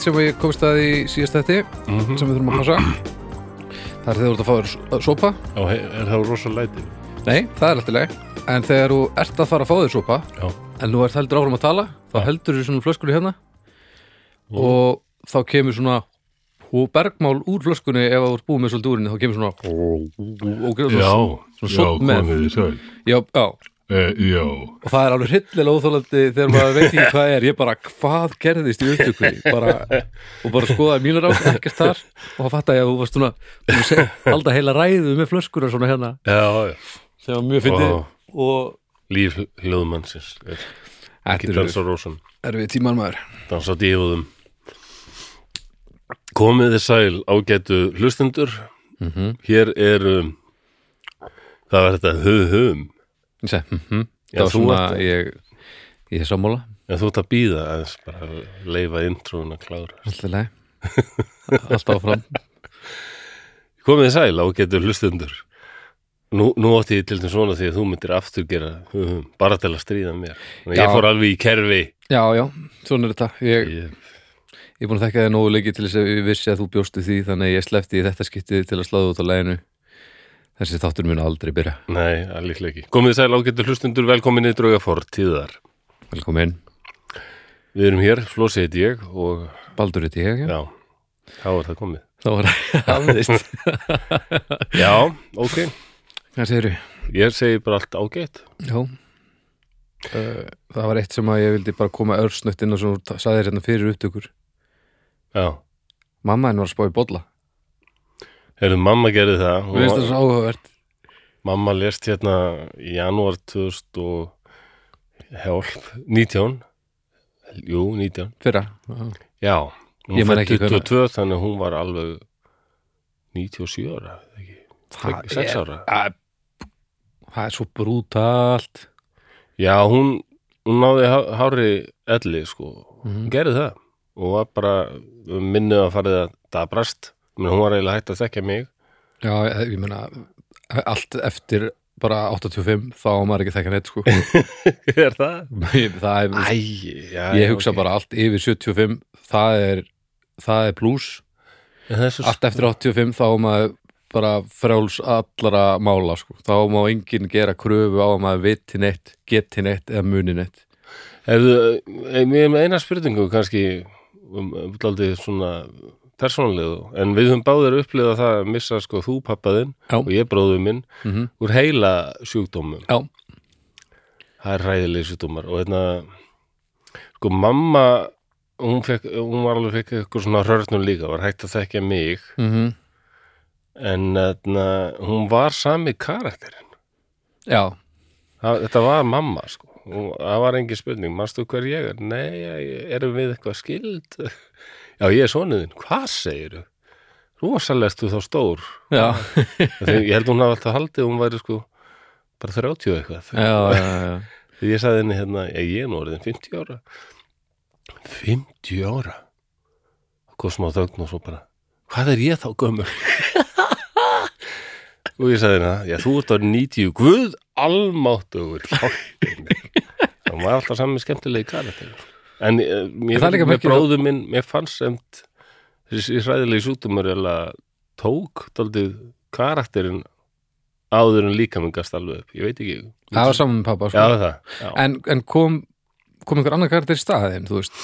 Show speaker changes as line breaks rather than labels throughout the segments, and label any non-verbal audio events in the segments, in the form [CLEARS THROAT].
Eitt sem ég komst að í síðast þetta
Mhm.
sem við þurfum að passa Það er þegar þú ert að fá þér sopa
Já, er það rosa læti?
Nei, það er alltaf leið En þegar þú ert að fara að fá þér sopa
Já.
En þú ert heldur áfram að tala Þá
Já.
heldur þú svona flöskunni hérna
Mm.
Og þá kemur svona Og bergmál úr flöskunni Ef þú ert búið með svolítið úrinni Þá kemur svona og,
Já,
svona sótt með.
komið þið sæl.
já, já
Uh,
Og það er alveg hryllilega óþólandi þegar maður veit ekki hvað er. Ég bara, hvað gerðist í upptökunni? Bara, og bara skoðaði mínar á, ekkert þar. Og það fatt að ég að þú varst svona, alltaf heila ræðu með flöskuna svona hérna.
já, já.
Sem var mjög fyndið. Og
Líf hljóðmannsins. er Ekki dansa
er
rósan.
erfið tíman maður.
Dansa dífúðum. Komið þið sæl ágætu hlustendur.
Mm -hmm.
Hér er um, það var þetta höfum.
Segi, mm -hmm.
Já,
Það var svona,
ert-
ég, ég er sammála.
En þú ert að býða aðeins bara að leifa intrúin að klára.
Alltaf leið. [LAUGHS] Alltaf áfram.
Komið sæl ágætu hlustendur. Nú, nú átti ég til þess svona því að þú myndir aftur gera [LAUGHS] bara til að stríða mér. Þannig að
Já.
Ég fór alveg í kerfi.
Já, já, svona er þetta. Ég,
Ég,
ég er búin að þekka þig nógu leiki til þess að ég vissi að þú bjóstu því þannig að ég slefti í þetta skiptið til að sláða út á læginu. Þessi þáttur mun aldrei byrja.
nei, allir ekki. Komið sæl ágætu hlustendur, velkomin í drauga fortíðar.
Velkomin.
Við erum hér, Flósi heiti ég og
Baldur heiti ég, já.
já, þá er það komið.
Það [LAUGHS] var aðeist. [LAUGHS]
Já, ok.
Hvað segirðu?
Ég segi bara allt ágætt.
Já. Uh, það var eitt sem að ég vildi bara koma örsnött inn og svo saði þér hérna fyrir upptökur.
Já.
Mamma henn var að spá í bolla.
Herðu, mamma gerði það.
Veist
var-
það svo áhugavert.
Mamma lést hérna í janúar 2000 og hjálp, 19. Jú, 19.
Fyrra. Já.
Hún
hvenær.
22 þannig að hún var alveg 97 ára, ekki?
Það
Sex
er-
ára.
Að- Það er svo brútalt.
Já, hún, hún náði há- hári elli, sko. Hún
Mhm.
gerði það og var bara minnið að farið að dabrast. Hún var eiginlega hægt að þekka mig.
Já, ég, ég meina, allt eftir bara 85, þá maður ekki að þekka neitt, sko. [LAUGHS]
er það?
Ég- það er,
Æ, já,
ég hugsa
ok.
bara allt yfir 75, það er, það er plus.
En það er
Allt eftir 85, þá maður bara frjáls allara mála, sko. Þá má enginn gera kröfu á að maður viti neitt, geti neitt eða muni neitt.
Hefðu, mér er með eina spurningu kannski um, um daldið svona persónlegu, en við höfum báðir upplifað það að missa sko þú pappaðinn og ég bróður minn
Mm
úr heila sjúkdómum.
Já.
Það er ræðileg sjúkdómar og hérna, sko mamma, hún, fekk, hún var alveg fekk eitthvað svona hörnum líka, var hægt að þekkja mig,
-hmm.
en hérna, hún var sami karakterinn.
Já,
Það, þetta var mamma, sko. Það var engin spurning, manstu hver ég er? Nei, erum við eitthvað skild? Já, ég er sonuðinn. Hvað segirðu? Rosalegst þú þá stór.
já,
Þegar, ég held hún hafa alltaf haldið, hún væri sko bara 30 og eitthvað.
já, já,
ég sagði henni hérna, ég, er nú orðin 50 ára. 50 ára? Hvað smá þögn og svo bara, hvað er ég þá gömur? og ég sagði henni, já, þú ert orðin 90, guð almáttugur, hjálpið mér. Það var alltaf saman skemmtilegi karakter. En eh, mér,
líka
mér
merkilegt-
bróður minn, mér fannst semt þessi hræðilegi eða tók daldið karakterinn áður en líka minn gast alveg upp. Ég veit ekki.
Það var saman með pappa,
Já,
sko.
það. Já.
En, en kom, kom einhver annar karakter í staðin, þú veist?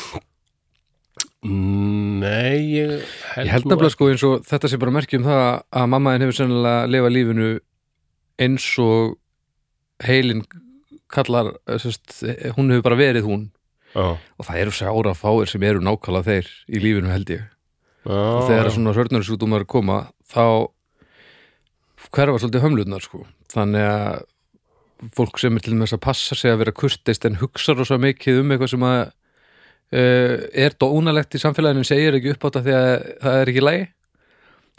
Nei, ég held,
Ég held nefnilega sko eins og þetta sé bara merki um það að mamma þinn hefur sennilega lifað lífinu eins og heilin kallar, eh, sest, hún hefur bara verið hún
Já,
og það eru sára fáir sem eru nákvæmlega þeir í lífinu held ég.
Já,
og þegar
já.
svona hörnarsútumar koma þá hverfa svolítið hömlunar sko. Þannig að fólk sem er til með að passa sig að vera kurtist en hugsa rosa mikið um eitthvað sem að uh, er dónalegt í samfélaginu segir ekki upp á þetta því að það er ekki lægi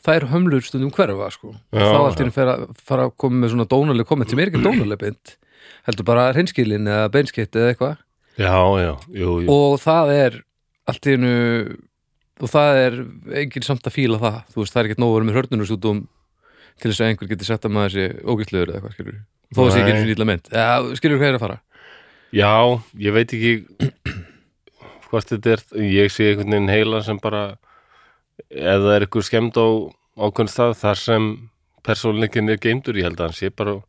það er hömlur stundum hverfa sko.
Já,
þá allt í að fara að koma með svona dónaleg komment sem er ekki dónaleg beint heldur bara hreinskilin eða beinskeitt eða eitthvað
Já, já, jú, jú.
og það er allt í hennu og það er enginn samt að fíla það. Þú veist, það er ekkert nóg að vera með hörnunarsjútum til þess að einhver geti sett að maður sé ógæstlegur eða eitthvað, skilur þó að sé ekki eins og nýtla mynd ja, skilur hvað er að fara?
Já, ég veit ekki [CLEARS THROAT] hvort þetta er, ég sé einhvern veginn heila sem bara það er eitthvað skemmt á ákveðn stað þar sem persónleikin er geimdur, ég held að hann sé bara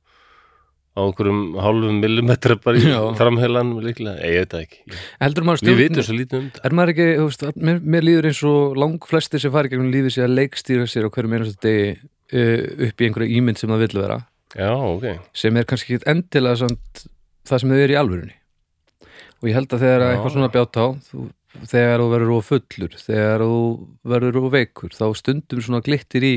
á einhverjum hálfum millimetra bara í
Já.
framheilan líklega, ég veit það ekki. Ég-
heldur maður
við vitum svo lítið um þetta.
Er maður ekki, þú veist, að mér, mér líður eins og lang flestir sem fari gegnum lífið sér að leikstýra sér á hverjum einasta degi uh, upp í einhverja ímynd sem það vill vera.
Já, ok,
sem er kannski ekki endilega samt það sem þau eru í alvörunni. Og ég held að þegar
Já.
eitthvað svona bjátt á þú, þegar þú verður of fullur þegar þú verður of veikur þá stundum svona glittir í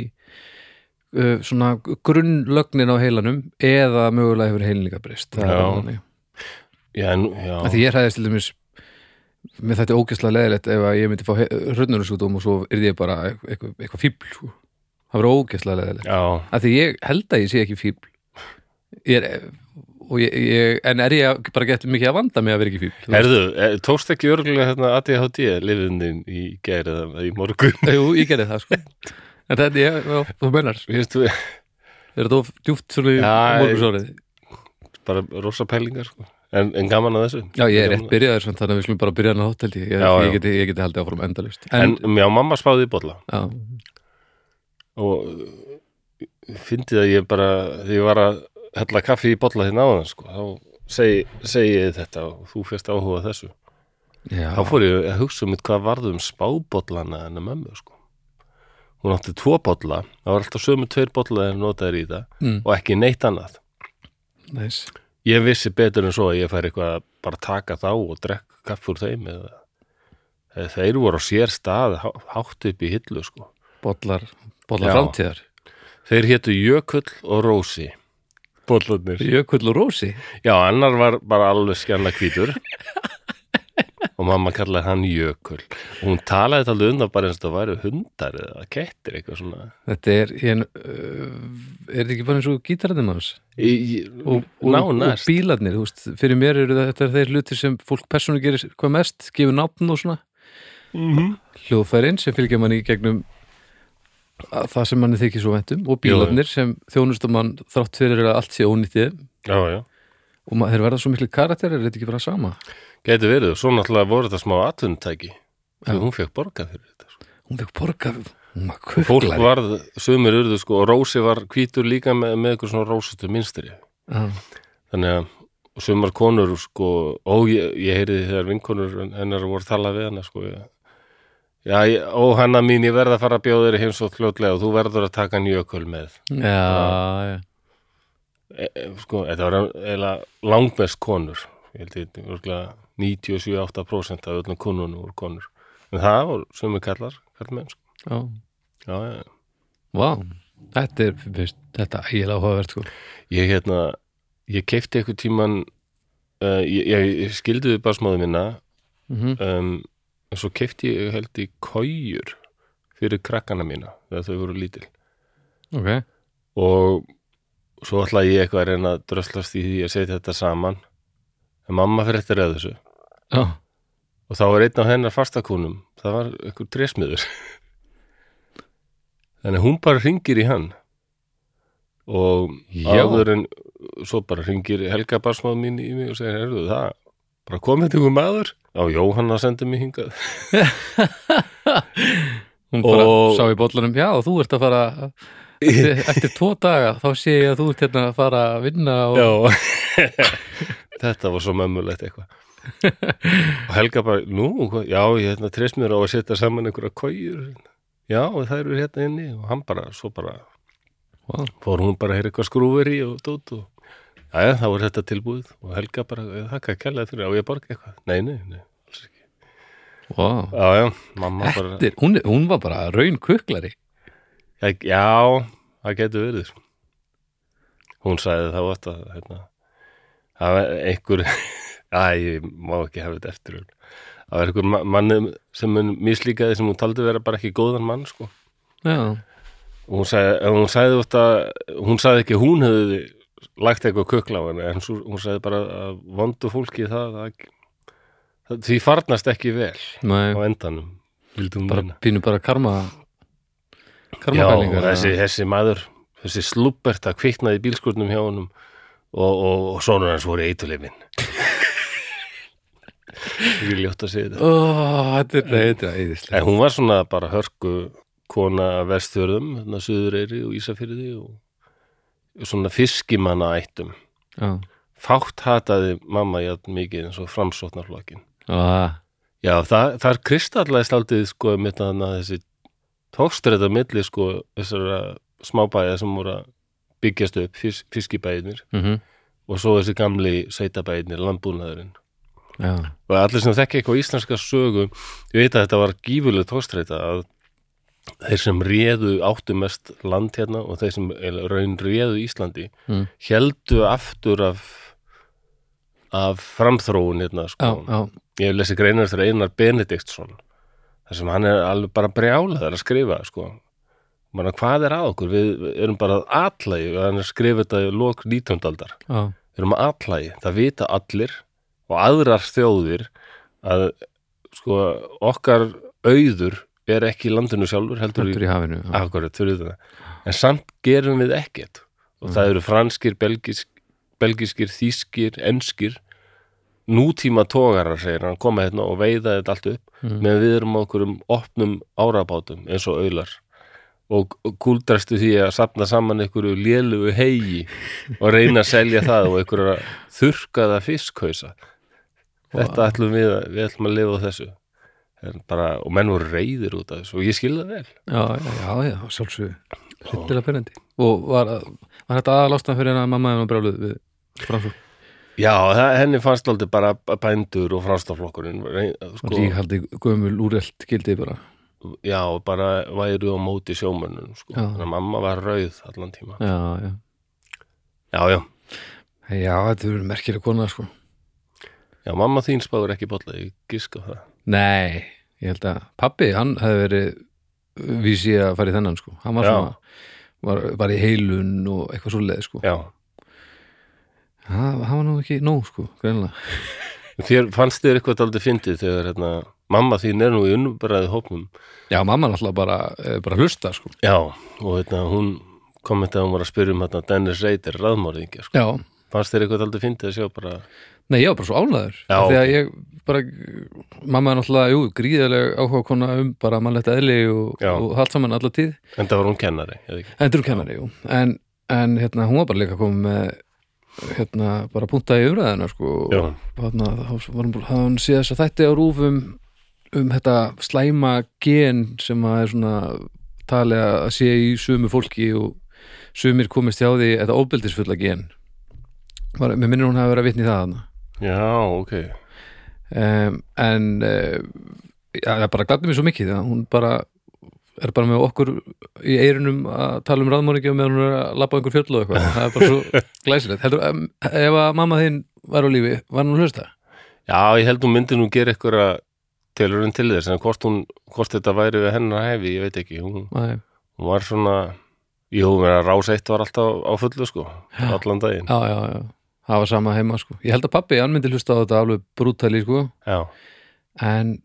svona grunnlögnin á heilanum eða mögulega hefur heilin líka breyst er
Já. já, já.
Því ég hræðist til dæmis með þetta ógæslega leðilegt ef að ég myndi fá hrönnurinsútum og svo er ég bara eitthvað, eitthvað fíbl sko. það verður ógæslega leðilegt af því ég held að ég sé ekki fíbl ég er ég, ég, en er ég bara gett mikið að vanda mig að vera ekki veist?
Herðu, eh, tókst ekki örgulega hérna ADHD lifiðin í eða í morgun
Jú, ég gerði það sko [LAUGHS] en þetta, ég, já, þú mennar
þú
er þetta of djúpt svona í
Já,
morgunsórið
bara rosa pælingar sko. en, en gaman að þessu.
Já, ég er rétt byrjaður svona, þannig að við slum bara byrja hann á hótt held ég,
Já, já.
ég, geti, ég geti haldið áfram endalust
En,
en,
já, mamma spáði í bolla.
Já,
og fyndið að ég bara þegar ég var að hella kaffi í bolla hérna áðan sko, þá segi, segi ég þetta og þú fyrst áhuga á þessu.
Já,
þá fór ég að hugsa um hvað varð um spábollana hennar mömmu sko. Hún átti tvo bolla það var alltaf sömu tveir bolla en notaður í það
mm,
og ekki neitt annað.
Næs
ég vissi betur en svo að ég fær eitthvað að bara taka þá og drekka kaffi úr þeim eða eða þeir voru á sér stað há- hátt upp í hillu sko.
bollar
Já.
framtíðar.
Þeir hétu Jökull og Rósi. Bollarnir.
Jökull og Rósi?
Já, annar var bara alveg skjanna hvítur [LAUGHS] og mamma kallaði hann Jökull. Og hún talaði þetta alveg undan bara eins og það væri hundar eða kettir eitthvað svona.
Þetta er ég, uh, er þetta ekki bara eins og manns
í, í,
og, og, og bílarnir, þú veist, fyrir mér eru þetta er þeir hlutir sem fólk persónu gerir hvað mest, gefur nafn og svona.
Mhm.
hljóðfærin sem fylgja manni í gegnum að það sem manni þykir svo ventum og bílarnir sem þjónustum mann þrátt fyrir að allt sé ónýttið
já, já,
og þeir verða svo miklu karakter er þetta ekki bara sama?
Geti verið og svo náttúrulega voru þetta smá atvinnutæki. Þegar hún fekk borgað fyrir þetta sko.
hún fekk borga, hún var
fólk
kuklari
varð, sumir urðu sko og Rósi var hvítur líka með, með eitthvað svona rósutu minnstri
Já.
þannig að sumar konur sko, og ég, ég heyriði þegar vinkonur hennar voru að tala við hana sko, já, ég, ó hanna mín ég verð að fara að bjóða þér heim svo fljótlega og þú verður að taka njököl með.
Já, já.
e, e, sko, þetta var eiginlega langmest konur ég held ég, örgulega 97-8% af öllum konunum voru konur en það voru sumir kallar, kallmenn sko.
já.
já, já,
Vá, þetta er veist, þetta er ægilega áhugavert sko.
ég hérna ég keipti eitthvað tíman uh, ég, ég, ég skildi við basmáðu minna
mm
um, en svo keipti ég held í kójur fyrir krakkana mína þegar þau voru lítil
Ok,
og svo ætlaði ég eitthvað að reyna að dröslast í því að setja þetta saman. En mamma fyrir eftir að þessu.
Já,
og þá var einn af hennar fastakúnum. Það var einhver trésmiður. [LAUGHS] Þannig að hún bara ringir í hann. Og
Já.
áður en svo bara ringir Helga barsmáð mín í mig og segir, herðu það bara komið til einhver maður? Á Jóhanna sendi mig hingað. [LAUGHS]
Hún bara
Og-
sá í bollanum Já, þú ert að fara eftir, eftir tvo daga, þá sé ég að þú ert hérna að fara að vinna og
Já [LAUGHS] Þetta var svo mömmulegt eitthvað og Helga bara, nú, já, ég hérna trésmiður á að setja saman einhverja kójur já, það eru hérna inni og hann bara, svo bara
Vá.
fór hún bara að heyra eitthvað skrúfur í og dót og já, þá var þetta tilbúið og Helga bara, þakka kærlega fyrir á ég að borga eitthvað, nei, nei, nei alls ekki.
Vá.
já, já, mamma bara
er, hún, hún var bara raun kuklari
já, já, það getur verið sko. hún sagði þá að hérna, það var einhver [LAUGHS] Æ, ég má ekki hafa þetta eftir það var einhver ma- manni sem mun mislíkaði sem hún taldi vera bara ekki góðan mann sko.
Já,
og hún sagði, hún sagði ofta, hún sagði ekki að hún hefði lagt eitthvað kukla á henni en svo, hún sagði bara að vondu fólki það, það, það því farnast ekki vel
nei,
á endanum hún
bara pínu bara karma
Já, og
karmapælingar
þessi, þessi maður þessi slubbert að kviknaði bílskurnum hjá honum og, og, og sonur hans voru eitulefin ekki ljótt að segja þetta.
Ó, þetta er, þetta er æðislega
En hún var svona bara hörku kona vestfjörðum, þarna Suðureyri og Ísafyrði og svona fiskimanna ættum.
Já,
Fátt hataði mamma jafn mikið eins og framsóknarflokkin.
Á,
Já, það, það er kristallaðist aldrei sko með þannig að þessi tókstræta milli sko þessara smábæja sem voru að byggjast upp, fis, fiskibæðinir
mhm,
og svo þessi gamli sveitabæðinir, landbúnaðurinn.
já,
og allir sem þekki eitthvað íslenska sögu ég veit að þetta var gífuleg tókstreita að þeir sem réðu áttu mest land hérna og þeir sem raun réðu Íslandi
Mm.
heldu aftur af af framþróun hérna
já,
sko.
já,
ég hef lesið greinar eftir Einar Benediktsson þar sem hann er alveg bara brjálaður að skrifa sko. Bara, hvað er að okkur, við erum bara að atlægi, hann er skrifið þetta í lok 19. aldar.
Já,
við erum að atlægi, það vita allir og aðrar þjóðir að sko okkar auður er ekki í landinu sjálfur heldur
heldur
í
í hafinu
akkurat en samt gerum við ekkert. Og það eru franskir, belgisk, belgiskir þýskir, enskir nútíma tógarar segir hann koma hérna og veiða þetta allt upp
Mm.
meðan við erum okkur um opnum árabátum eins og auðlar og kúldrastu því að sapna saman einhverju lélugu heigi og reyna að selja það og einhverju þurrkaða fiskhausa. Þetta ætlum við að, við ætlum að lifa á þessu. Bara, og menn voru reyðir út af þessu og ég skilða vel.
Já, já, já, já, sjálfsög hryllilega pyrrandi og var, var þetta aðalástan fyrir hennar mamma en hún brjáluð við framsók
Já, henni fannst aldrei bara bændur og
og
sko,
líkhaldi gömul úrelt gildi bara.
Já, bara væru á móti sjómönnum sko. Þannig að mamma var rauð allan tíma.
Já, já,
Já, já,
já, þetta er merkileg kona sko.
Já, mamma þín spáður ekki bolla, ég giska á það.
Nei, ég held að pappi, hann hefði verið vísi að fara í þennan sko. Hann var
Já.
svona var, var í heilun og eitthvað svo leið sko.
Já,
það, það var nú ekki nóg sko, greinlega [LAUGHS]
þér fannst þér eitthvað aldrei fyndið þegar hérna, mamma þín er nú í unnubræði hópnum.
Já, mamma náttúrulega bara, eh, bara hlusta sko.
Já, og hérna, hún kommentaði að hún var að spyrja um hérna Dennis Reiter, raðmórðingja sko.
já,
fannst þér eitthvað aldrei fyndið að sjá bara
Nei, ég var bara svo ánæður
ok.
ég bara Mamma er náttúrulega, jú, gríðarleg áhuga kona um bara mannlegt eðli og, og allt saman alla tíð.
En það var hún kennari, eða ekki?
Endur kennari, jú. En, en hérna, hún var bara líka komið með hérna, bara punta í umræðina sko,
Já.
hérna, hún séð þess að þetta á rúfum um þetta slæma gen sem að er svona talið að sé í sumu fólki og sumir komist hjá því þetta óbyldisfulla gen. Var, Mér minnir hún hafi verið að vitni það þarna.
Já, ok.
Um, en uh, ja, það bara gladdi mér svo mikið að hún bara er bara með okkur í eyrunum að tala um raðmóringi og meðan hún er að labba á einhver fjöll og eitthvað. Það er bara svo [LAUGHS] glæsilegt. Heldur, ef að mamma þín var á lífi, var hún að hlusta?
Já, ég held hún myndi nú gera eitthvað tilurinn til þess, en hvort, hún, hvort þetta væri við hennar hefi, ég veit ekki. Hún, hún var svona Jú, mér að rás eitt var alltaf á fullu sko, allan daginn.
Já, já, já, það var sama heima sko. Ég held að pappi, hann myndi hlusta á þetta alveg brútali sko.
Já,
en ég,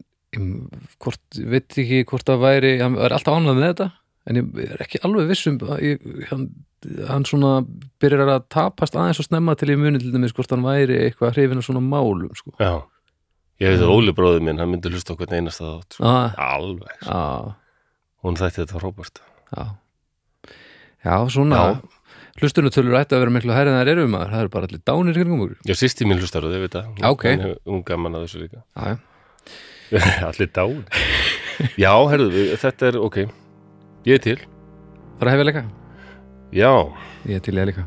hvort, veit ekki hvort það væri hann er alltaf ánægð með þetta en ég er ekki alveg vissum hann, hann svona byrjar að tapast aðeins og snemma til ég muni til dæmis hvort hann væri eitthvað hrifin af svona málum sko.
já Ég veit að Óli bróði minn, hann myndi hlusta okkur einasta þátt sko.
ah,
Alveg, sko.
já,
hún þætti þetta frábært
já já, svona
Já.
hlustunutölur ætti að vera miklu hærið en það eru maður það eru bara allir dánir kringum okkur
Já, sýsti mín hlustar og þið veit það
Já, ok.
Hún gaman að þessu líka
já. [LAUGHS]
Allir dán Já, herðu, við- þetta er ok. Ég er til.
Fara að hefja leika?
Já,
ég er til ég leika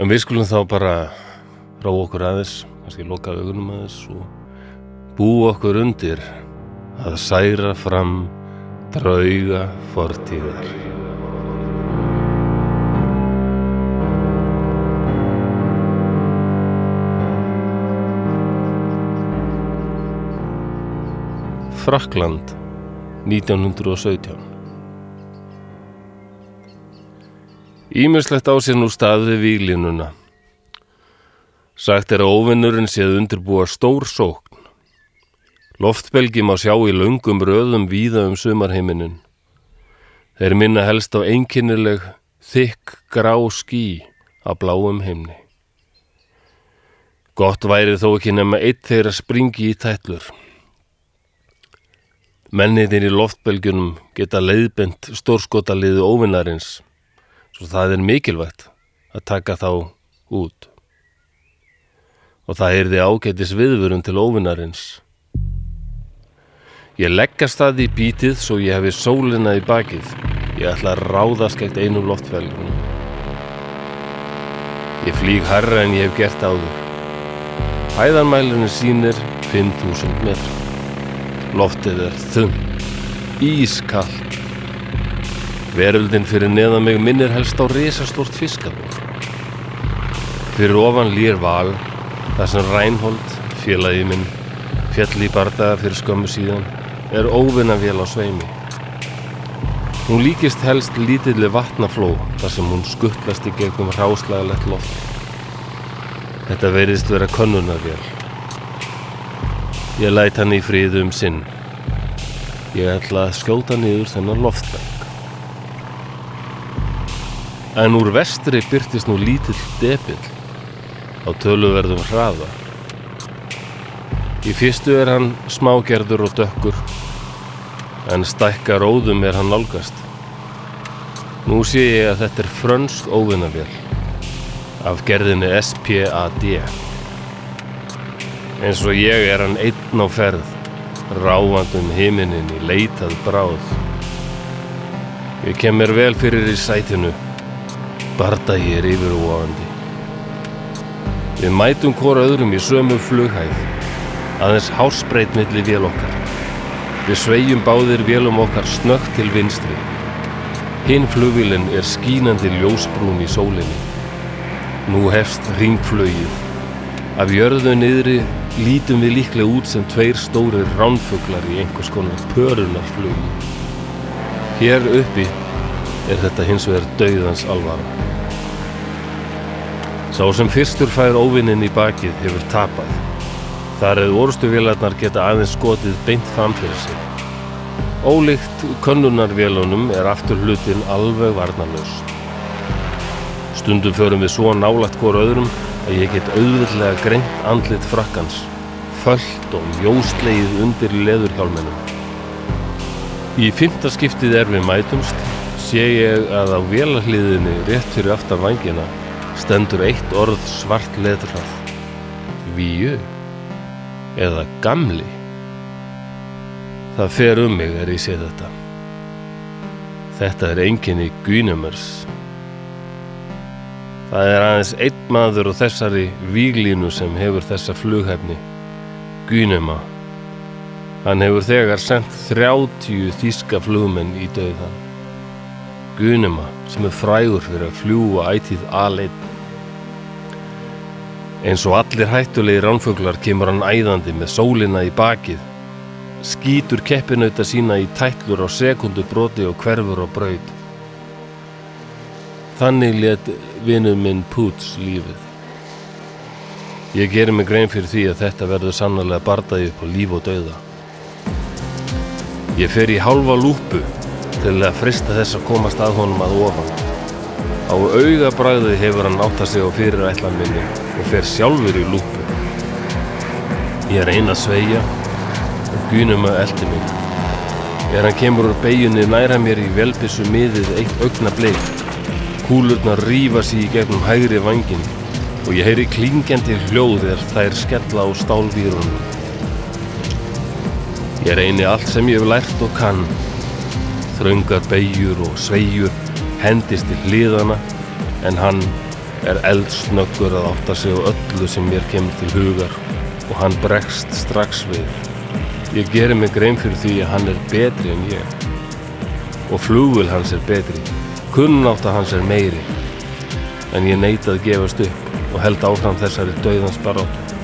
en við skulum þá bara ráa okkur aðeins kannski loka augunum aðeins og búa okkur undir að særa fram drauga fortíðar Frakland 1917 Ímislegt á sér nú staði víglínuna Sagt er að óvinnurinn séð undirbúa stór sókn. Loftbelgi má sjá í löngum röðum víða um sumarheiminin. Þeir minna helst á einkennileg, þykk, grá ský á bláum heimni. Gott væri þó ekki nema eitt þeirra springi í tætlur. Menniðin í loftbelgjunum geta leiðbent stórskotaliðu óvinnarins, svo það er mikilvægt að taka þá út. Og það er því ágætis viðvörun til óvinnarins. Ég leggast það í bítið svo ég hefi sólina í bakið. Ég ætla að ráðast gegn einu loftbelgjunum. Ég flýg harra en ég hef gert áður. Hæðanmælunum sýnir 5000 metr. Loftið er þunn, ískall. Veröldin fyrir neðan mig minnir helst á risastórt fiskabór. Fyrir ofan lýr val, þar sem Rænhold, félagi minn, fjall í bardaga fyrir skömmu síðan, er óvinna vel á sveimi. Hún líkist helst lítilli vatnafló þar sem hún skuttlast í gegnum ráslagalegt loft. Þetta verðist vera könnunarvél. Ég læt hann í friðu um sinn. Ég ætla að skjóta niður þennan loftbæk. En úr vestri byrtist nú lítill depill á töluverðum hraða. Í fyrstu er hann smágerður og dökkur, en stækka róðum er hann nálgast. Nú sé ég að þetta er frönsk óvinnavél af gerðinni SPAD. Eins og ég er hann einn á ferð, ráandum himinin í leitað bráð. Ég kem mér vel fyrir í sætinu, bardagi er yfirúáandi. Við mætum hvora öðrum í sömu flughæð, aðeins hásbreyt milli vél okkar. Við svegjum báðir vélum okkar snögt til vinstri. Hinn flugvílinn er skínandi ljósbrún í sólinni. Nú hefst ringflögið. Af jörðu niðri lítum við líklega út sem tveir stórir ránfuglar í einhvers konar pörunarflugi. Hér uppi er þetta hins vegar dauðans alvara. Sá sem fyrstur fær óvinnin í bakið hefur tapað. Þar eða orðstuvélarnar geta aðeins skotið beint fram fyrir sig. Ólíkt könnunarvélunum er aftur hlutin alveg varnarlaus. Stundum förum við svo nálagt hvort öðrum að ég get auðvitlega greint andlit frakkans, föllt og mjóslegið undir leðurhjálminum. Í fymta skiptið er við mætumst sé ég að á vélarhliðinni rétt fyrir aftan vangina stendur eitt orð svart letrað. Víu eða gamli. Það fer um mig er ég sé þetta. Þetta er enginni Guinumers. Það er aðeins einn maður og þessari víglínu sem hefur þessa flughæfni. Guinuma. Hann hefur þegar sendt 30 þíska flugmenn í döðan. Guinuma sem er frægur fyrir að fljúa ætið aðleitt. Eins og allir hættulegi ránfuglar kemur hann æðandi með sólina í bakið, skýtur keppinauta sína í tætlur á sekundu broti og hverfur á braud. Þannig let vinnu minn Poots lífið. Ég gerir mig grein fyrir því að þetta verður sannlega bardaði upp á líf og dauða. Ég fer í hálfa lúpu til að frista þess að komast að honum að ofan. Á augabræði hefur hann átt að sig á fyrir ætlan minni og fer sjálfur í lúpu. Ég er eina sveigja og gunum að eldi mig. Er hann kemur úr beigjunni næra mér í velbissu miðið eitt augna bleik. Kúlurnar rífa sér í gegnum hægri vangin og ég heyri klingjandi hljóð þegar þær skella á stálvírunum. Ég reyni allt sem ég hef lært og kann. Þröngar beigjur og sveigjur hendist til hliðana en hann er eldsnöggur að átta sig á öllu sem mér kemur til hugar og hann bregst strax við. Ég gerir mig grein fyrir því að hann er betri en ég og flugul hans er betri, kunnáta hans er meiri en ég neita að gefast upp og held áfram þessari dauðans baróttu.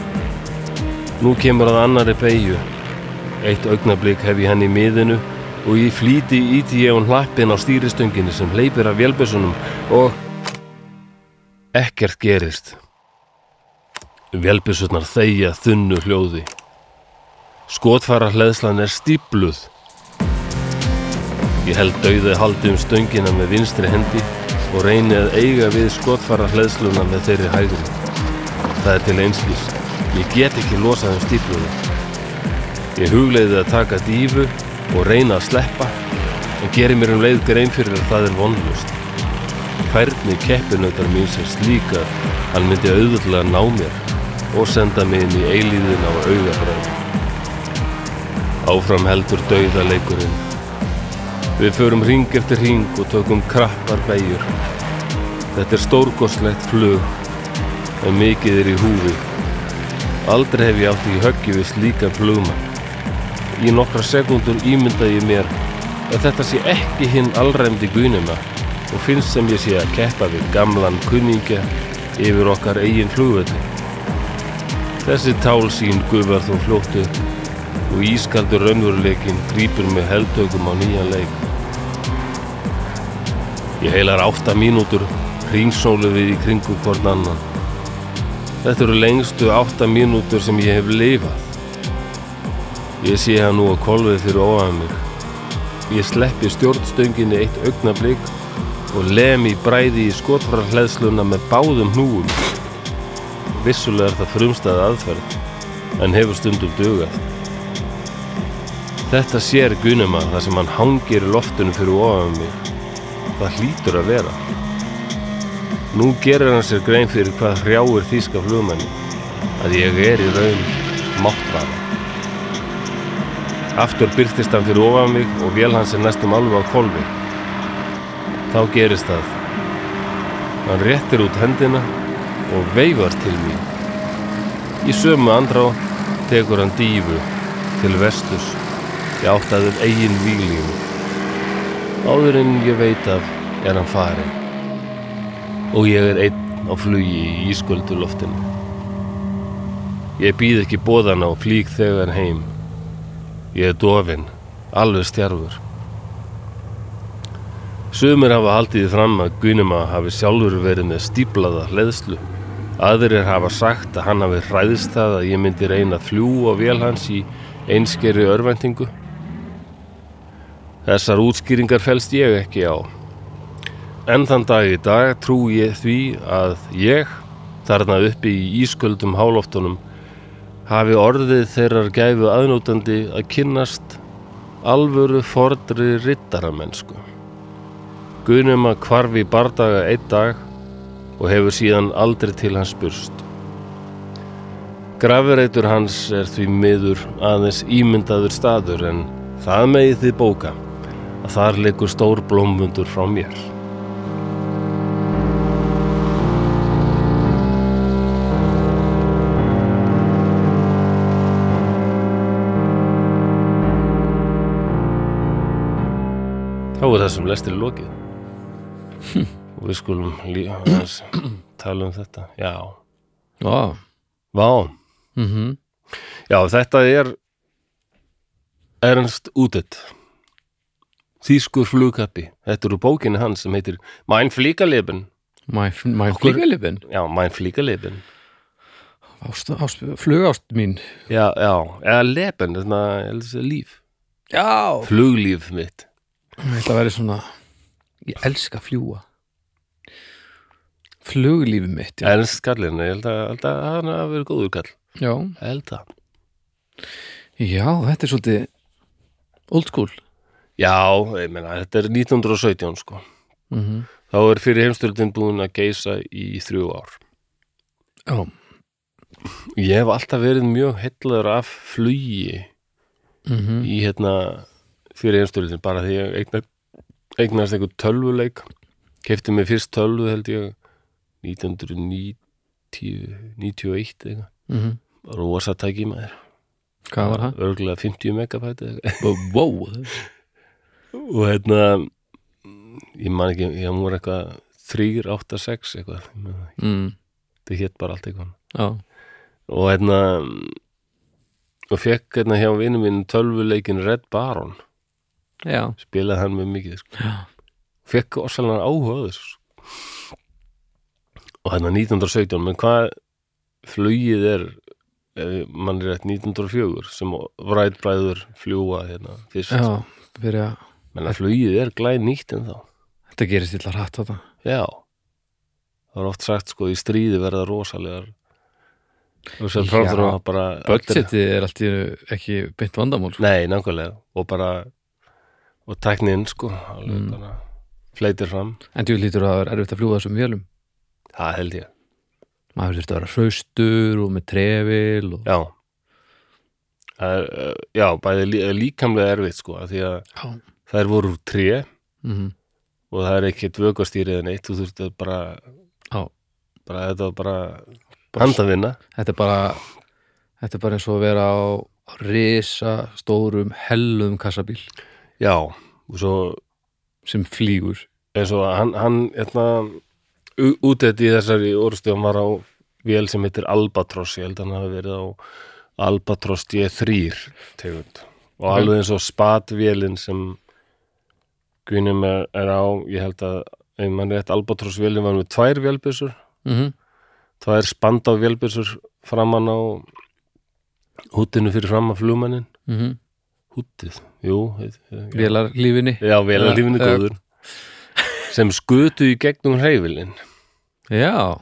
Nú kemur að annari beigju, eitt augnablík hef ég henni í miðinu og í flýti íti ég hún hlappin á stýristönginu sem hleypir af vélbessunum og ekkert gerist. Vélbessunar þeia þunnu hljóði. Skotfara hleðslan er stípluð. Ég held dauðið haldi um stöngina með vinstri hendi og reyni að eiga við skotfara hleðsluna með þeirri hægri. Það er til einskís. Ég get ekki losað um stíflunum. Ég hugleiði að taka dífu og reyna að sleppa en geri mér um leið grein fyrir að það er vonlust. Færni keppinautar mín sem slíka hann myndi auðvitað ná mér og senda mig inn í eilíðin á augabræð. Áfram heldur dauða leikurinn. Við förum ring eftir ring og tökum krappar beigur. Þetta er stórgóðslegt flug en mikið er í húfi. Aldrei hef ég átt í höggi við slíkan flugmann. Í nokkra sekundur ímynda ég mér að þetta sé ekki hinn allræmdi guðnuma og finnst sem ég sé að keppa við gamlan kunningja yfir okkar eigin flugvelli. Þessi tálsín gufar þó fljóttu og ískaldur raunveruleikin grýpur mig heldögum á nýjan leik. Ég heilar átta mínútur hringsólu við í kringu hvort annan. Þetta eru lengstu átta mínútur sem ég hef lifað. Ég sé hann nú að kolvið fyrir ofan mig. Ég sleppi stjórnstönginu eitt augnablík og lem í bræði í skotfarhleðsluna með báðum hnúum. Vissulega er það frumstæð aðferð, en hefur stundum dugað. Þetta sér Gunema þar sem hann hangir í loftinu fyrir ofan mig. Það hlýtur að vera. Nú gerir hann sér grein fyrir hvað hrjáir þýska flugmenni, að ég er í raun máttvara. Aftur byrtist hann fyrir ofan mig og vél hans er næstum alveg á kolvi. Þá gerist það. Hann réttir út hendina og veifar til mín. Í sömu andrá tekur hann dífu til vestus í áttaður eigin výlínu. Áður en ég veit af er hann farin og ég er einn á flugi í ísköldu loftinu. Ég býð ekki bóðana og flík þegar heim. Ég er dofinn, alveg stjarfur. Sumir hafa haldið fram að Gunema hafi sjálfur verið með stíplaða hleðslu. Aðrir hafa sagt að hann hafi hræðist það að ég myndi reyna að fljúa vel hans í einskeri örvæntingu. Þessar útskýringar fælst ég ekki á. En þann dag í dag trú ég því að ég, þarna uppi í ísköldum hálóftunum, hafi orðið þeirrar gæfu aðnótandi að kynnast alvöru fordri rittaramennsku. Gunum að kvarfi bardaga einn dag og hefur síðan aldrei til hans spurst. Grafireitur hans er því miður aðeins ímyndaður staður en það megið þið bóka að þar leikur stór blómmundur frá mér. Þá er þessum lestir lokið og við skulum líka tala um þetta. Já,
Já,
vá.
mhm,
Já, þetta er Ernst Udet Þýskur flugkappi Þetta eru bókinni hans sem heitir Mein Fliegerleben.
Mæ, mæ
Okkur-
flygalifin
Já,
ást, ást, Flugást mín.
Já, já, eða leben, þetta er líf.
Já.
Fluglíf mitt.
Þetta væri svona Ég elska fljúa Fluglífi mitt já.
Ernst kallinn, ég held að, hann hafi verið góður kall.
Já,
Ég held að
já, þetta er svolítið Old school
Já, ég meina, þetta er 1917 sko.
Mm
Þá er fyrir heimstöldin búin að geisa í þrjú ár.
Já,
Ég hef alltaf verið mjög hellaður af flugi
mm
í hérna fyrir einstöldin bara því ég eigna, eignast einhver tölvuleik. Kefti mig fyrst tölvu held ég 1990 91 eitthvað.
Mm
rosa tæki maður.
Hvað var það?
örgulega 50 megabæti.
Wow
og hérna ég man ekki, ég múr eitthvað 3, 8, 6 eitthvað
mm,
þetta hétt bara allt eitthvað
Já,
og hérna og fekk hérna hjá vinnu minn tölvuleikin Red Baron.
Já,
spilaði hann með mikið sko. fekk orsalega áhuga á þessu og hérna 1917 menn hvað flugið er mann er rétt 1904 sem rætbræður fljúa hérna fyrst.
Já, fyrir að
menn að flugið er glæð nýtt en þá
Þetta gerist illa hratt þetta.
Já. Það er oft sagt sko í stríði verða rosalegar. Og svo framþur
Já,
og bara
budgetið er allt í einu ekki beint vandamál sko.
Nei, nákvæmlega. Og bara og tæknin sko alveg
Mm.
bara fleitir fram.
En þú lítur að það er erfitt að fljúga þessum vélum.
Það held ég,
maður þurfti að vera hraustur og með trefil og...
já. Það er, uh, já, bæði lí, líkamlega erfitt sko, af því að
Já.
Þær voru úr tré.
Mm
og það er ekki vöggastýrið en eitt, þú þurfti að bara bara þetta var bara handavinna
þetta er bara þetta er bara eins og að vera á risa stórum hellum kassabíl.
Já, og svo
sem flýgur.
eins og hann, hann hérna, útætt í þessari orðstöðum var á vél sem heitir Albatross, ég held að hann hafi verið á Albatross D3 tegund. Og alveg eins og spatvélin sem Guðnum er, er á, ég held að ef mann rétt Albatross vélin var með tvær vélbyssur,
mm
tvær spanda á vélbyssur framan á húttinu fyrir fram af flugmannin
-hmm.
húttið, jú heit- já. já. góður. Sem skutu í gegnum hreyfilin
já,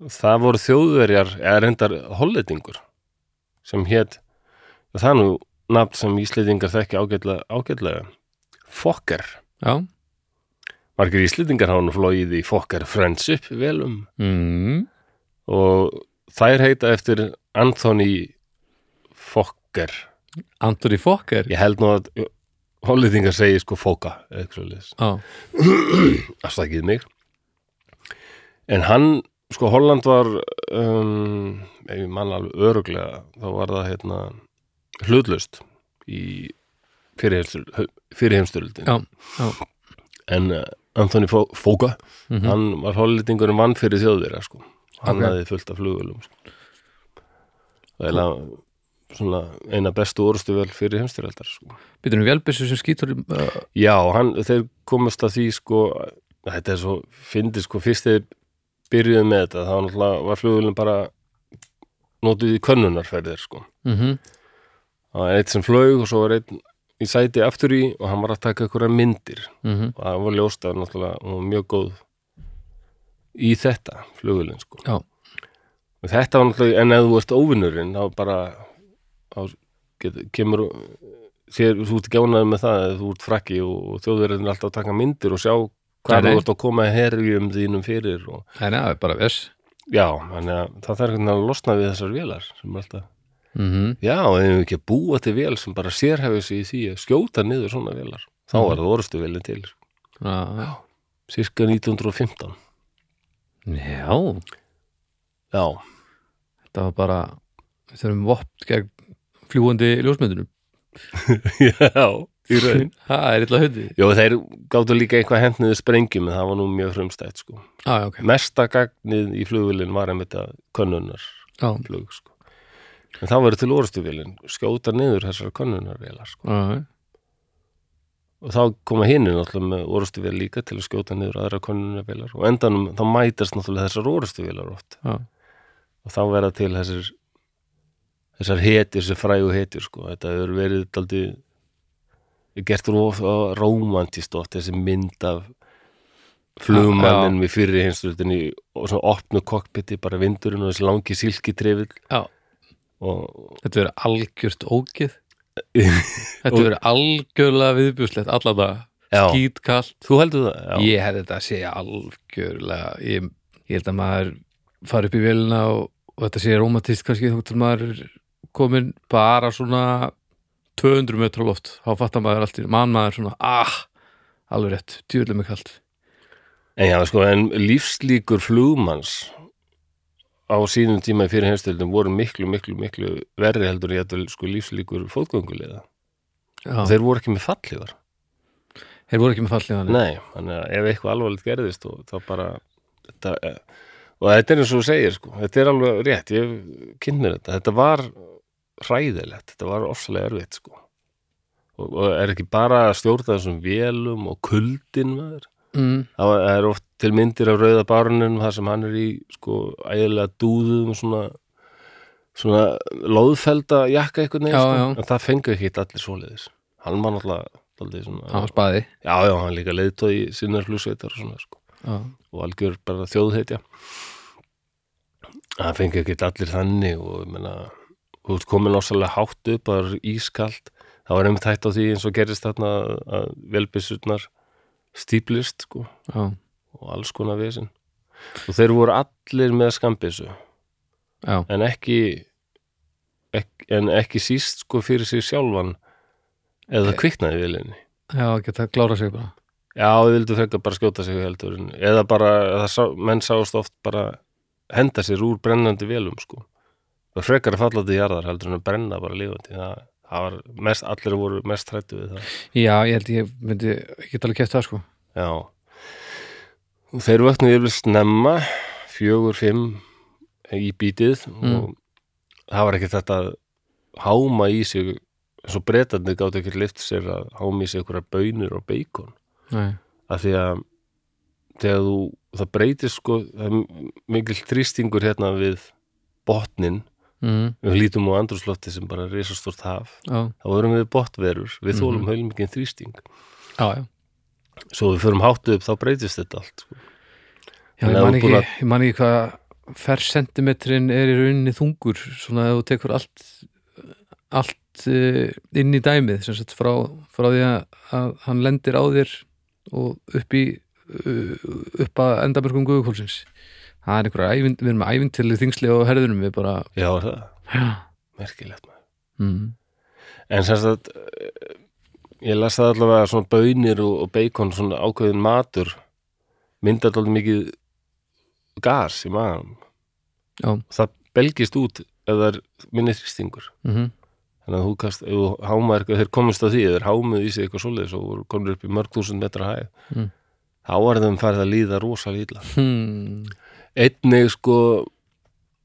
það voru þjóðverjar eða reyndar hollendingur sem hétt það er nú nafn sem íslendingar þekki ágætlega, ágætlega Fokker
já.
Margir íslendingar hafa nú flóið í Fokker Friendship velum
mm.
og þær heita eftir Anthony Fokker.
Anthony Fokker?
Ég held nú að hollendingar segi sko Foka eða eitthvað svoleiðis.
já, [CLEARS THROAT]
afstakið mig. En hann sko Holland var um, ef ég manna alveg öruglega þá var það hérna hlutlaust í fyrirheimstöldin
já, já.
en uh, Anthony Fóka
Mm
hann var hollendingurinn vann fyrir þjóðverja sko. hann
Ok.
hafði fullt af flugulum sko. það er svona eina bestu orðstu vel fyrir heimstyrjaldar sko.
Býtum við vélbissu sem skýtur uh,
Já, hann, þeir komast að því sko, þetta er svo fyndið sko, fyrst þeir byrjuðu með þetta þá náttúrulega var flugvölin bara notuð í könnunarferðir sko.
mm
það var eitt sem flög og svo var einn í sæti aftur í og hann var að taka einhverja myndir
-hmm.
og það var ljóst að náttúrulega var mjög góð í þetta flugvölin sko.
Já.
og þetta var náttúrulega, en ef þú ert óvinnurinn þá bara þá get, kemur þér, þú ert gjánaði með það að þú ert frakki og, og þjóðverðin er alltaf að taka myndir og sjá hvað þú ert að koma herjum þínum fyrir og
Nei, er bara viss
já, þannig að það þarf að losna við þessar vélar sem er alltaf,
mm
já, ef við ekki að búa til vél sem bara sérhefið sig í því að skjóta niður svona vélar, þá
Mhm.
var það orðstu vélin til,
Já,
cirka 1915
já,
já,
þetta var bara við þurfum vopt gegn fljúandi ljósmyndunum. [LAUGHS]
Já, í raun. [LAUGHS]
Það er illa hundi
Jó, þeir gáttu líka eitthvað hendniðu sprengjum en það var nú mjög frumstætt sko.
Já, já, ok.
Mesta gagnið í flugvélinn var einmitt að könnunar
Já,
flug sko. En það verður til orðstuvélinn skjóta niður þessar könnunarvélar sko.
já,
og þá koma hinni náttúrulega með orðstuvél líka til að skjóta niður aðra könnunarvélar og endanum þá mætast náttúrulega þessar orðstuvélar oft.
Já,
og þá verða til þessir þessar hetjur, þessar frægu hetjur sko. þetta hefur verið daldi gert romantist oft þessi mynd af flugmannin við fyrir hinstöldinni og svona opnu kokpiti bara vindurinn og þessi langi silki trefill
já
og
Þetta verður algjört ógið [LAUGHS] Þetta verður algjörlega viðbjúslegt allan það,
Já.
skítkallt
þú heldur það? Já,
Ég hefði þetta að segja algjörlega ég, ég held að maður fari upp í vélina og, og þetta sé romantist kannski þá til maður komin bara svona 200 metra loft. Þá fattar maður allt mann maður svona ah, alveg rétt, djúlega mig kallt
En já, sko, en lífslíkur flugmanns á sínum tíma í fyrir heimstöldum voru miklu, miklu, miklu verri heldur ég að sko lífslíkur fótgöngulega og þeir voru ekki með fallívar
þeir voru ekki með fallið hann
Nei, þannig að ef eitthvað alvarlegt gerðist og þá bara þetta, eh, og þetta er eins og þú segir sko, þetta er alveg rétt, ég kynnt mér þetta. Þetta var hræðilegt þetta var ofsalega erfitt sko. Og, og er ekki bara að stjórna þessum vélum og kuldin maður
mm,
það er oft til myndir af rauða barnum þar sem hann er í sko ægilega dúðum svona svona loðfelda jakka eitthvað
Já,
neginn sko. en það fengu ekki allir svoleiðis. Hann var náttúrulega
hann var spaði.
Já já, hann líka leiðtóð í sinnar flugsveitar og svona sko.
Já,
og algjör bara þjóðheitja það fengi ekki allir þannig og ég meina, þú ert komin ósalega hátt upp, það er ískalt. Það var einmitt hætt á því eins og gerist þarna að velbissurnar stíplist sko
já,
og alls konar vesinn og þeir voru allir með skambissu en ekki, ekki en ekki síst sko fyrir sig sjálfan eða það kviknaði í vélinni?
Já, geta klára sig bara.
Já, þau vildu frekar bara skjóta sig heldur eða bara, það sá, menn sást oft bara henda sér úr brennandi vélum sko. Það var frekar að falla til jarðar heldur en að brenna bara lífandi það, það var mest, allir voru mest hrættu við það.
Já, ég held ég myndi ekki alveg kæft það sko.
Já. Og þeir vöknuðu yfir snemma fjögur, fimm í bítið og það var ekki þetta að háma í sig eins og breytandi gátt ekki lift sér að háma í sig einhverjar bönur og beikon.
Nei.
af því að þegar þú, það breytist sko það er mikil þrýstingur hérna við botnin,
mm,
við lítum á andrúslofti sem bara er risastort haf,
já,
þá erum við botverur, við
Mhm.
þólum heilmikinn þrýsting.
Já, já.
Svo við förum háttu upp þá breytist þetta allt sko.
Ég
að
man ekki, ég man ekki hvað fersentimetrin er í rauninni þungur svona að þú tekur allt allt uh, inn í dæmið sem sagt frá, frá því að, að hann lendir á þér og upp í uh, upp að endabörgum guðukólsins það er einhverja ævind, við erum með ævintilið þingsli á herðunum við bara
Já, það,
já,
merkilegt maður.
Mm,
En sem sagt eh, ég las það allavega að svona bönir og, og bacon, svona ákveðin matur. Myndar alveg mikið gas í
já,
það belgist út ef það er minni þrýstingur.
Mm
þannig að þú kast, ef þú hámar eitthvað þeir komist að því, þeir hámuð í sig eitthvað svoleiðis og komnir upp í mörg þúsund metra hæð
Mm.
þá er þeim farið að líða rosalega illa.
Hmm,
einnig sko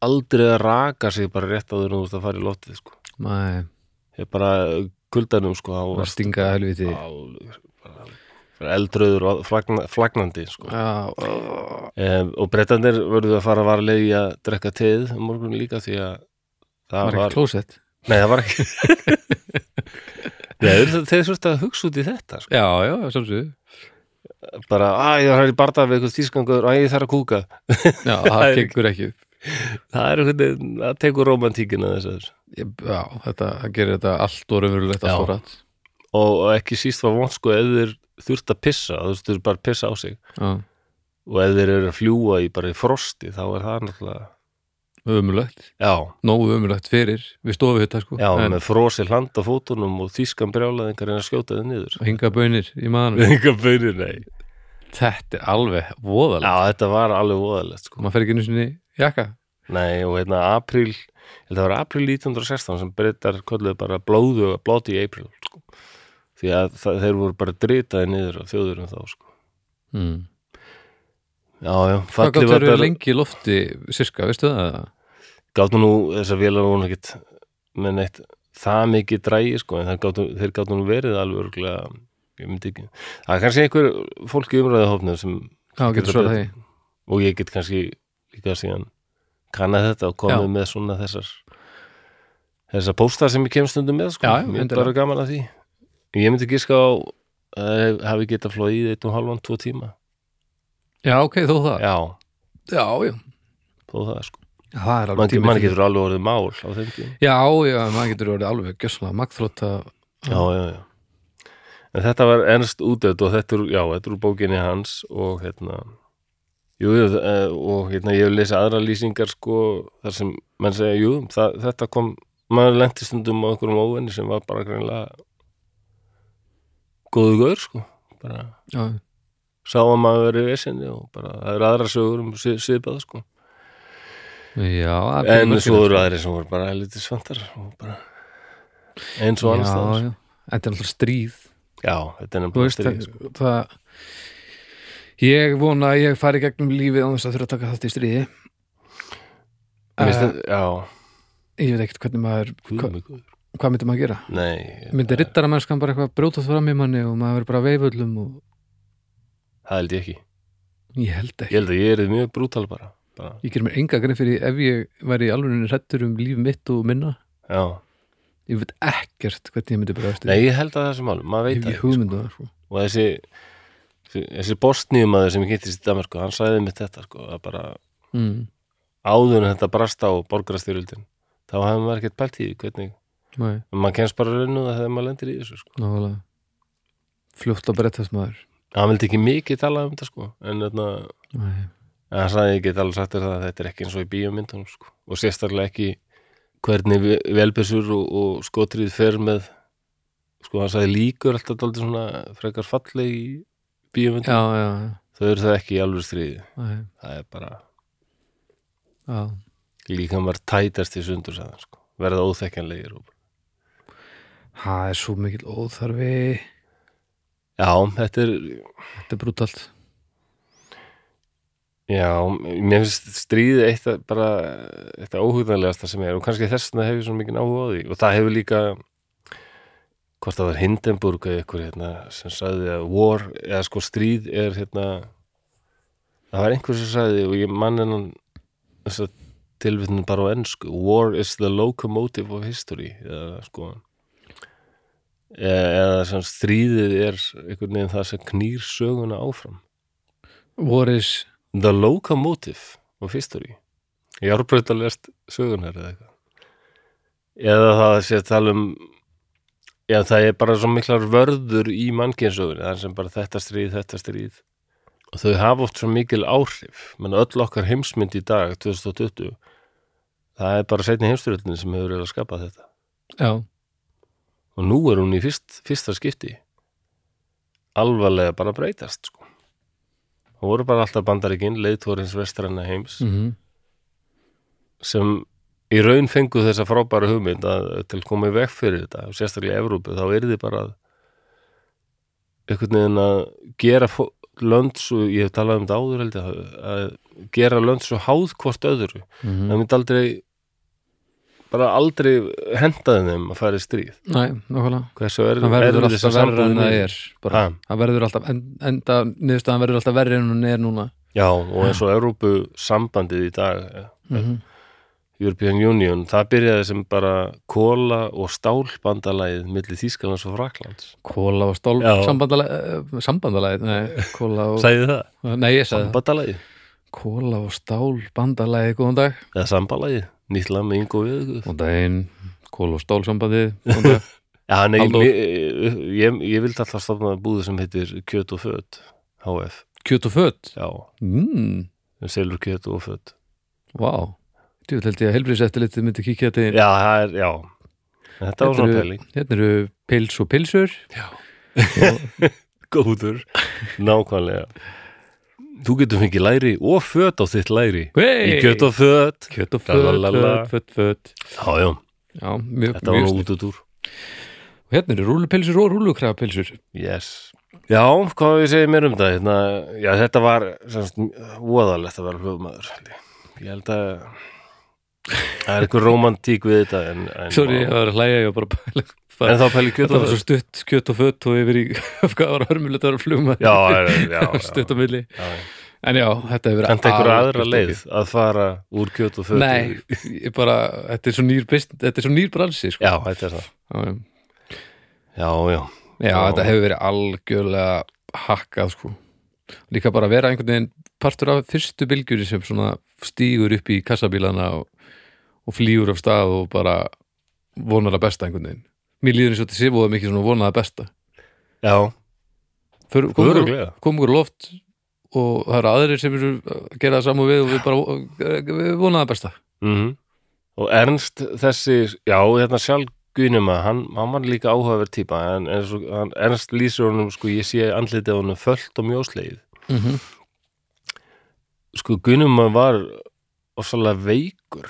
aldrei að raka sig bara rétt á þeir þú veist að fara í loftið sko.
Mæ,
ég bara kuldanum sko á
að stinga helviti
bara eldröður og flagna, flagnandi sko.
já, ó,
um, og brettandir verður að fara varlega í að drekka teð morgun líka því að það
var ekki klósett?
Nei það var ekki. [LAUGHS] Nei þeir, þurfti að hugsa út í þetta sko.
já, já, sjálfsögðu
bara, að ég er í barða við eitthvað tískangur að ég þarf að kúka. [LAUGHS]
Já, það
er-
gengur ekki.
Það er eitthvað, það tekur romantíkina þess að
já, þetta gerir þetta allt og raunverulegt allt og rætt
og, og ekki síst var vont sko ef þeir þurft að pissa, þú veist, þeir bara að pissa á sig.
Já,
og ef þeir eru að fljúa í bara í frosti þá er það náttúrulega
ömulegt nógu ömulegt fyrir við stofu þetta sko
já
en
með frosi hland á fótunum og þýskan brjálaðingar en að skjóta þið niður
hinga bönir í maðanum [LAUGHS]
enga bönir, nei
þetta er alveg voðalegt
já, þetta var alveg voðalegt sko.
maður fer ekki í jakka
nei, og hérna april það var april 1916 sem breytar kolluðu bara blóðu og blóti í april sko. því að það, þeir voru bara dritaði niður á þjóðurum þá sko.
mm.
Já, já,
hvað
var
verið
bara
lengi í lofti sirka, veistu það?
gáttu nú þessar vélar voru ekkit með neitt það mikið drægi sko en gáttu, þeir gáttu nú verið alveg örgulega ég myndi ekki það er kannski einhver fólk í umræðahofnum sem
já, því.
Og ég get kannski líka síðan kannað þetta og komið með svona þessar þessar póstar sem ég kem stundum með sko. Mér er bara gaman að því. Ég myndi giska á að hafi getað flóið eitt og halvan, tvo tíma
já, ok, þó það.
Já,
já, já,
þó það sko.
Það er alveg
mann
tími
man
til-
getur alveg orðið mál á þeim tíma.
Já, já, maður getur orðið alveg gjössalega magþrótt að
já, já, já. En þetta var ennst útöð og þetta er, já, þetta er úr bókinni hans og hérna jú, jú, eh, og hérna ég hef lesið aðra lýsingar sko, þar sem menn segja, jú, það, þetta kom maður lenti stundum á einhverjum óvenni sem var bara greinlega góðu gaur sko bara.
Já,
sá að maður verið í vesinni og bara það eru aðra sögur um svipað sko.
Já það
en svo eru
sko.
aðri sem voru bara og bara eins og annars
já, en þetta er alltaf stríð.
Já, þetta er
veist,
stríð
það,
sko.
það ég vona að ég fari gegnum lífið án þess að þurfa að taka þátt í stríði.
Finnst
uh,
þetta- já,
ég veit ekkert hvernig maður hva, hvað myndi maður gera?
Nei,
myndi rittara mennskan bara eitthvað brjótast fram í manni og maður verður bara veiföllum og
það held ég ekki.
Ég held
Ég
ekki,
held að ég er mjög brútal bara, bara.
Ég ger mér enga grein fyrir ef ég væri alveg hrettur um líf mitt og minna,
Já,
ég veit ekkert hvernig ég myndi eftir
nei, ég held að það sem málum, maður
ég
veit
ekki hugmyndu það sko.
og þessi þessi, þessi bostníumaður sem ég kynntist í Danmarku, hann sagði mitt þetta sko, að bara,
mm.
áður en þetta brast á borgarastyrjöldin þá hefði maður ekkert pælt í hvernig
Nei,
en maður kemst bara raun og það þegar maður lendir í þessu sko.
Fljótt að breytast maður
hann vildi ekki mikið tala um þetta sko en þarna, hann sagði ekki alveg sagt þér það að þetta er ekki eins og í bíómyndunum sko. og sérstaklega ekki hvernig velbissur og, og skotrið fer með sko hann sagði líkur alltaf dálítið svona frekar falleg í
já
þau eru það ekki í alveg stríði.
Nei,
það er bara
já,
líka maður tætast í sundur sagði, hann, sko. verða óþekkanlegir
það er svo mikil óþarfi
já, þetta er
Þetta er brútalt.
Já, mér finnst stríði eitt að- bara eitt að óhugnarlegasta sem er og kannski þess vegna hef ég svo mikið áhuga á því. Og það hefur líka hvort það var Hindenburg eða ykkur hérna, sem sagði að war, eða sko stríð er hérna það var einhver sem sagði og ég mann hennan tilvitnin bara á ennsku war is the locomotive of history eða sko eða, eða sem stríðið er einhvern veginn það sem knýr söguna áfram.
Voris,
the locomotive of history. Ég árbreyta lest sögunar eða eitthvað. Eða það sé að tala um já það er bara svo miklar vörður í mannkynnsögunni, það er sem bara þetta stríð, þetta stríð. Og þau hafa oft svo mikil áhrif. Menn öll okkar heimsmynd í dag 2020 það er bara setni heimstyrjöldin sem hefur verið að skapa þetta.
Já,
og nú er hún í fyrst, fyrsta skipti alvarlega bara breytast sko. það voru bara alltaf bandaríkin leiðtórins vestræna heims
mhm
sem í raun fengu þessa frábæra hugmynd að til í veg fyrir þetta og sérstaklega í Evrópu þá er þið bara að einhvern veginn að gera fó- lönd svo, ég hef talað um þetta áður held að- að gera lönd svo háð hvort öðru
mhm.
það myndi aldrei bara aldrei hendaði þeim að fara í stríð
Nei, nákvæmlega
hversu er,
Það verður alltaf verra en það er? Það verður alltaf, en, enda niðurstaðan verður alltaf verri en hún er núna
Já, og eins og Evrópu sambandið í dag
mm
European Union, það byrjaði sem bara kóla og stálbandalagið milli Þýskalands og Fraklands
Kóla og
Já.
sambandalæð Sambandalæð, nei, og
Sæði það?
Nei, ég sagði það
Sambandalagið?
Kóla og stál bandalæði, góðan dag
Eða sambalagið? Nýtt lag með yngo við
Góðan daginn, kóla og Góðan dag
Já, nei, ég, ég, ég vildi alltaf stofna búðu sem heitir Kjöt og Föt HF,
Kjöt og fött
já,
mm,
selur kjöt og föt.
Vá, Þú held ég að helbriðseftirlitið myndi kíkja þetta
Já, það er, já. Þetta var svona
Hérna eru-
pæling.
Hérna eru pils og pilsur.
Já.
og, [LAUGHS]
Góður, nákvæmlega Þú getur fengið læri og föt á þitt læri.
Hey,
Í kjöt og föt.
Kjöt og fött, fött, fött, fött
Já, já,
Já, mjög,
þetta var út út úr
Og hérna eru rúlupilsur og rúlukrafapilsur
Yes. Já, hvað við segja mér um það? Hérna, Já, þetta var voðalegt að vera hljóðmaður ég held að það er einhver romantík við þetta en, en,
Sorry, ég var að hlæja ég bara pæla-
en þá pæli kjöt og
var svo stutt kjöt og fött og yfir í [LAUGHS] hvað var hörmulegt að vera flugma
Já, já, já.
Stutt á milli.
Já, já.
En já, þetta hefur verið
En einhver
algjört
aðra leið að fara úr kjöt og föt
Nei, ég bara, þetta er svo nýr best, þetta er svo nýr bransi sko.
Já, þetta er það.
Já,
Já, já,
þetta hefur verið algjörlega hakkað sko. Líka bara vera einhvern veginn partur af fyrstu bylgjuri sem svona stígur upp í kassabílana og, og flýgur af stað og bara vonar að besta einhvern veginn. Mér líður eins og þetta sé voða mikið svona vonaða besta.
Já.
Okkur á loft og það eru aðrir sem eru að gera það saman við og við bara við vonaða besta.
Mm Og Ernst þessi, já, hérna sjálf Gunuma, hann, hann var líka áhugaverð típa en, en hann, Ernst lýsir honum sko, ég sé andlitið honum fölt og mjósleið
mm -hmm.
Sko Gunuma var ofsalega veikur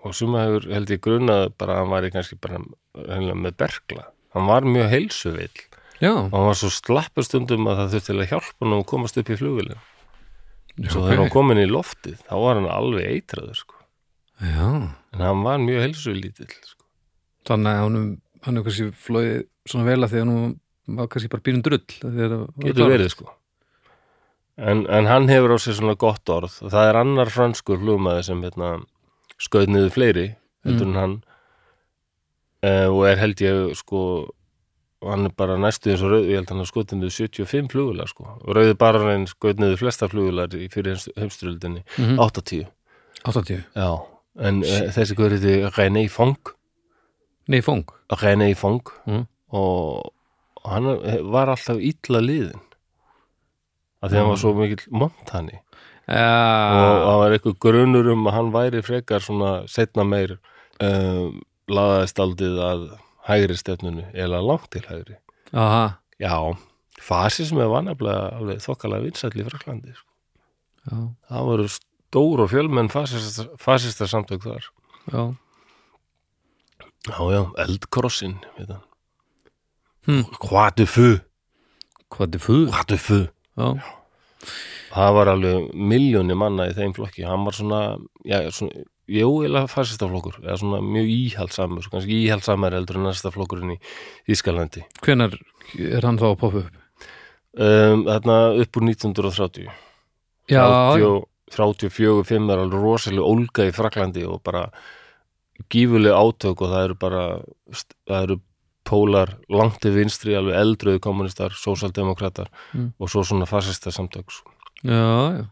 og suma hefur held ég grunað bara að hann væri kannski bara með berkla. Hann var mjög heilsuvill. Og hann var svo slappur stundum að það þurfti til að hjálpa hann að komast upp í flugvilin svo þegar hann komin í loftið þá var hann alveg eitraður sko.
Já,
en hann var mjög heilsulítill sko.
þannig að hann, hann er kannski flóið svona vel að því að hann var kannski bara býrum drull var
getur verið sko en, en hann hefur á sig svona gott orð. Það er annar franskur flugmaði sem hérna, skauð niður fleiri heldur en hann. Uh, og er held ég sko hann er bara næstu eins og rauð ég held að hann er skotið niður 75 flugular sko. Rauði bara hann skauð niður flesta flugular í fyrir heimstyrjöldinni
Mhm.
80
80
já, en uh, þessi guður heiti René Fong.
Nei, fóng
René Fong.
Mm.
og hann var alltaf illa liðin af því hann var svo mikill montani og
Já,
það var eitthvað grunur um að hann væri frekar svona setna meir um, laðaðist aldið að hægri stefnunu eða langt til hægri.
Aha,
já, fasismi var nefnilega alveg þokkalega vinsæll í Fraklandi sko. það voru stór og fjölmenn fasista, fasista samtök þar.
Já.
Já, já, eldkrossin.
Hm.
Hvað du fu
Hvað er fyrir?
Hvað du fu
Já,
það var alveg miljóni manna í þeim flokki. Hann var svona, já, svona jú, eða fasistaflokkur, eða svona mjög íhaldsamur, kannski íhaldsamur heldur en næsta flokkurinn í Ískalandi
hvenær er hann þá að poppa upp?
um, þarna upp úr 1930
Já,
30, 34, 5 er alveg rosalega ólga í Fraklandi og bara gífuleg átök og það eru bara það eru pólar langt til vinstri, alveg eldröðu kommunistar, sósaldemokratar
Mm.
og svo svona fasista samtök sko.
já, já.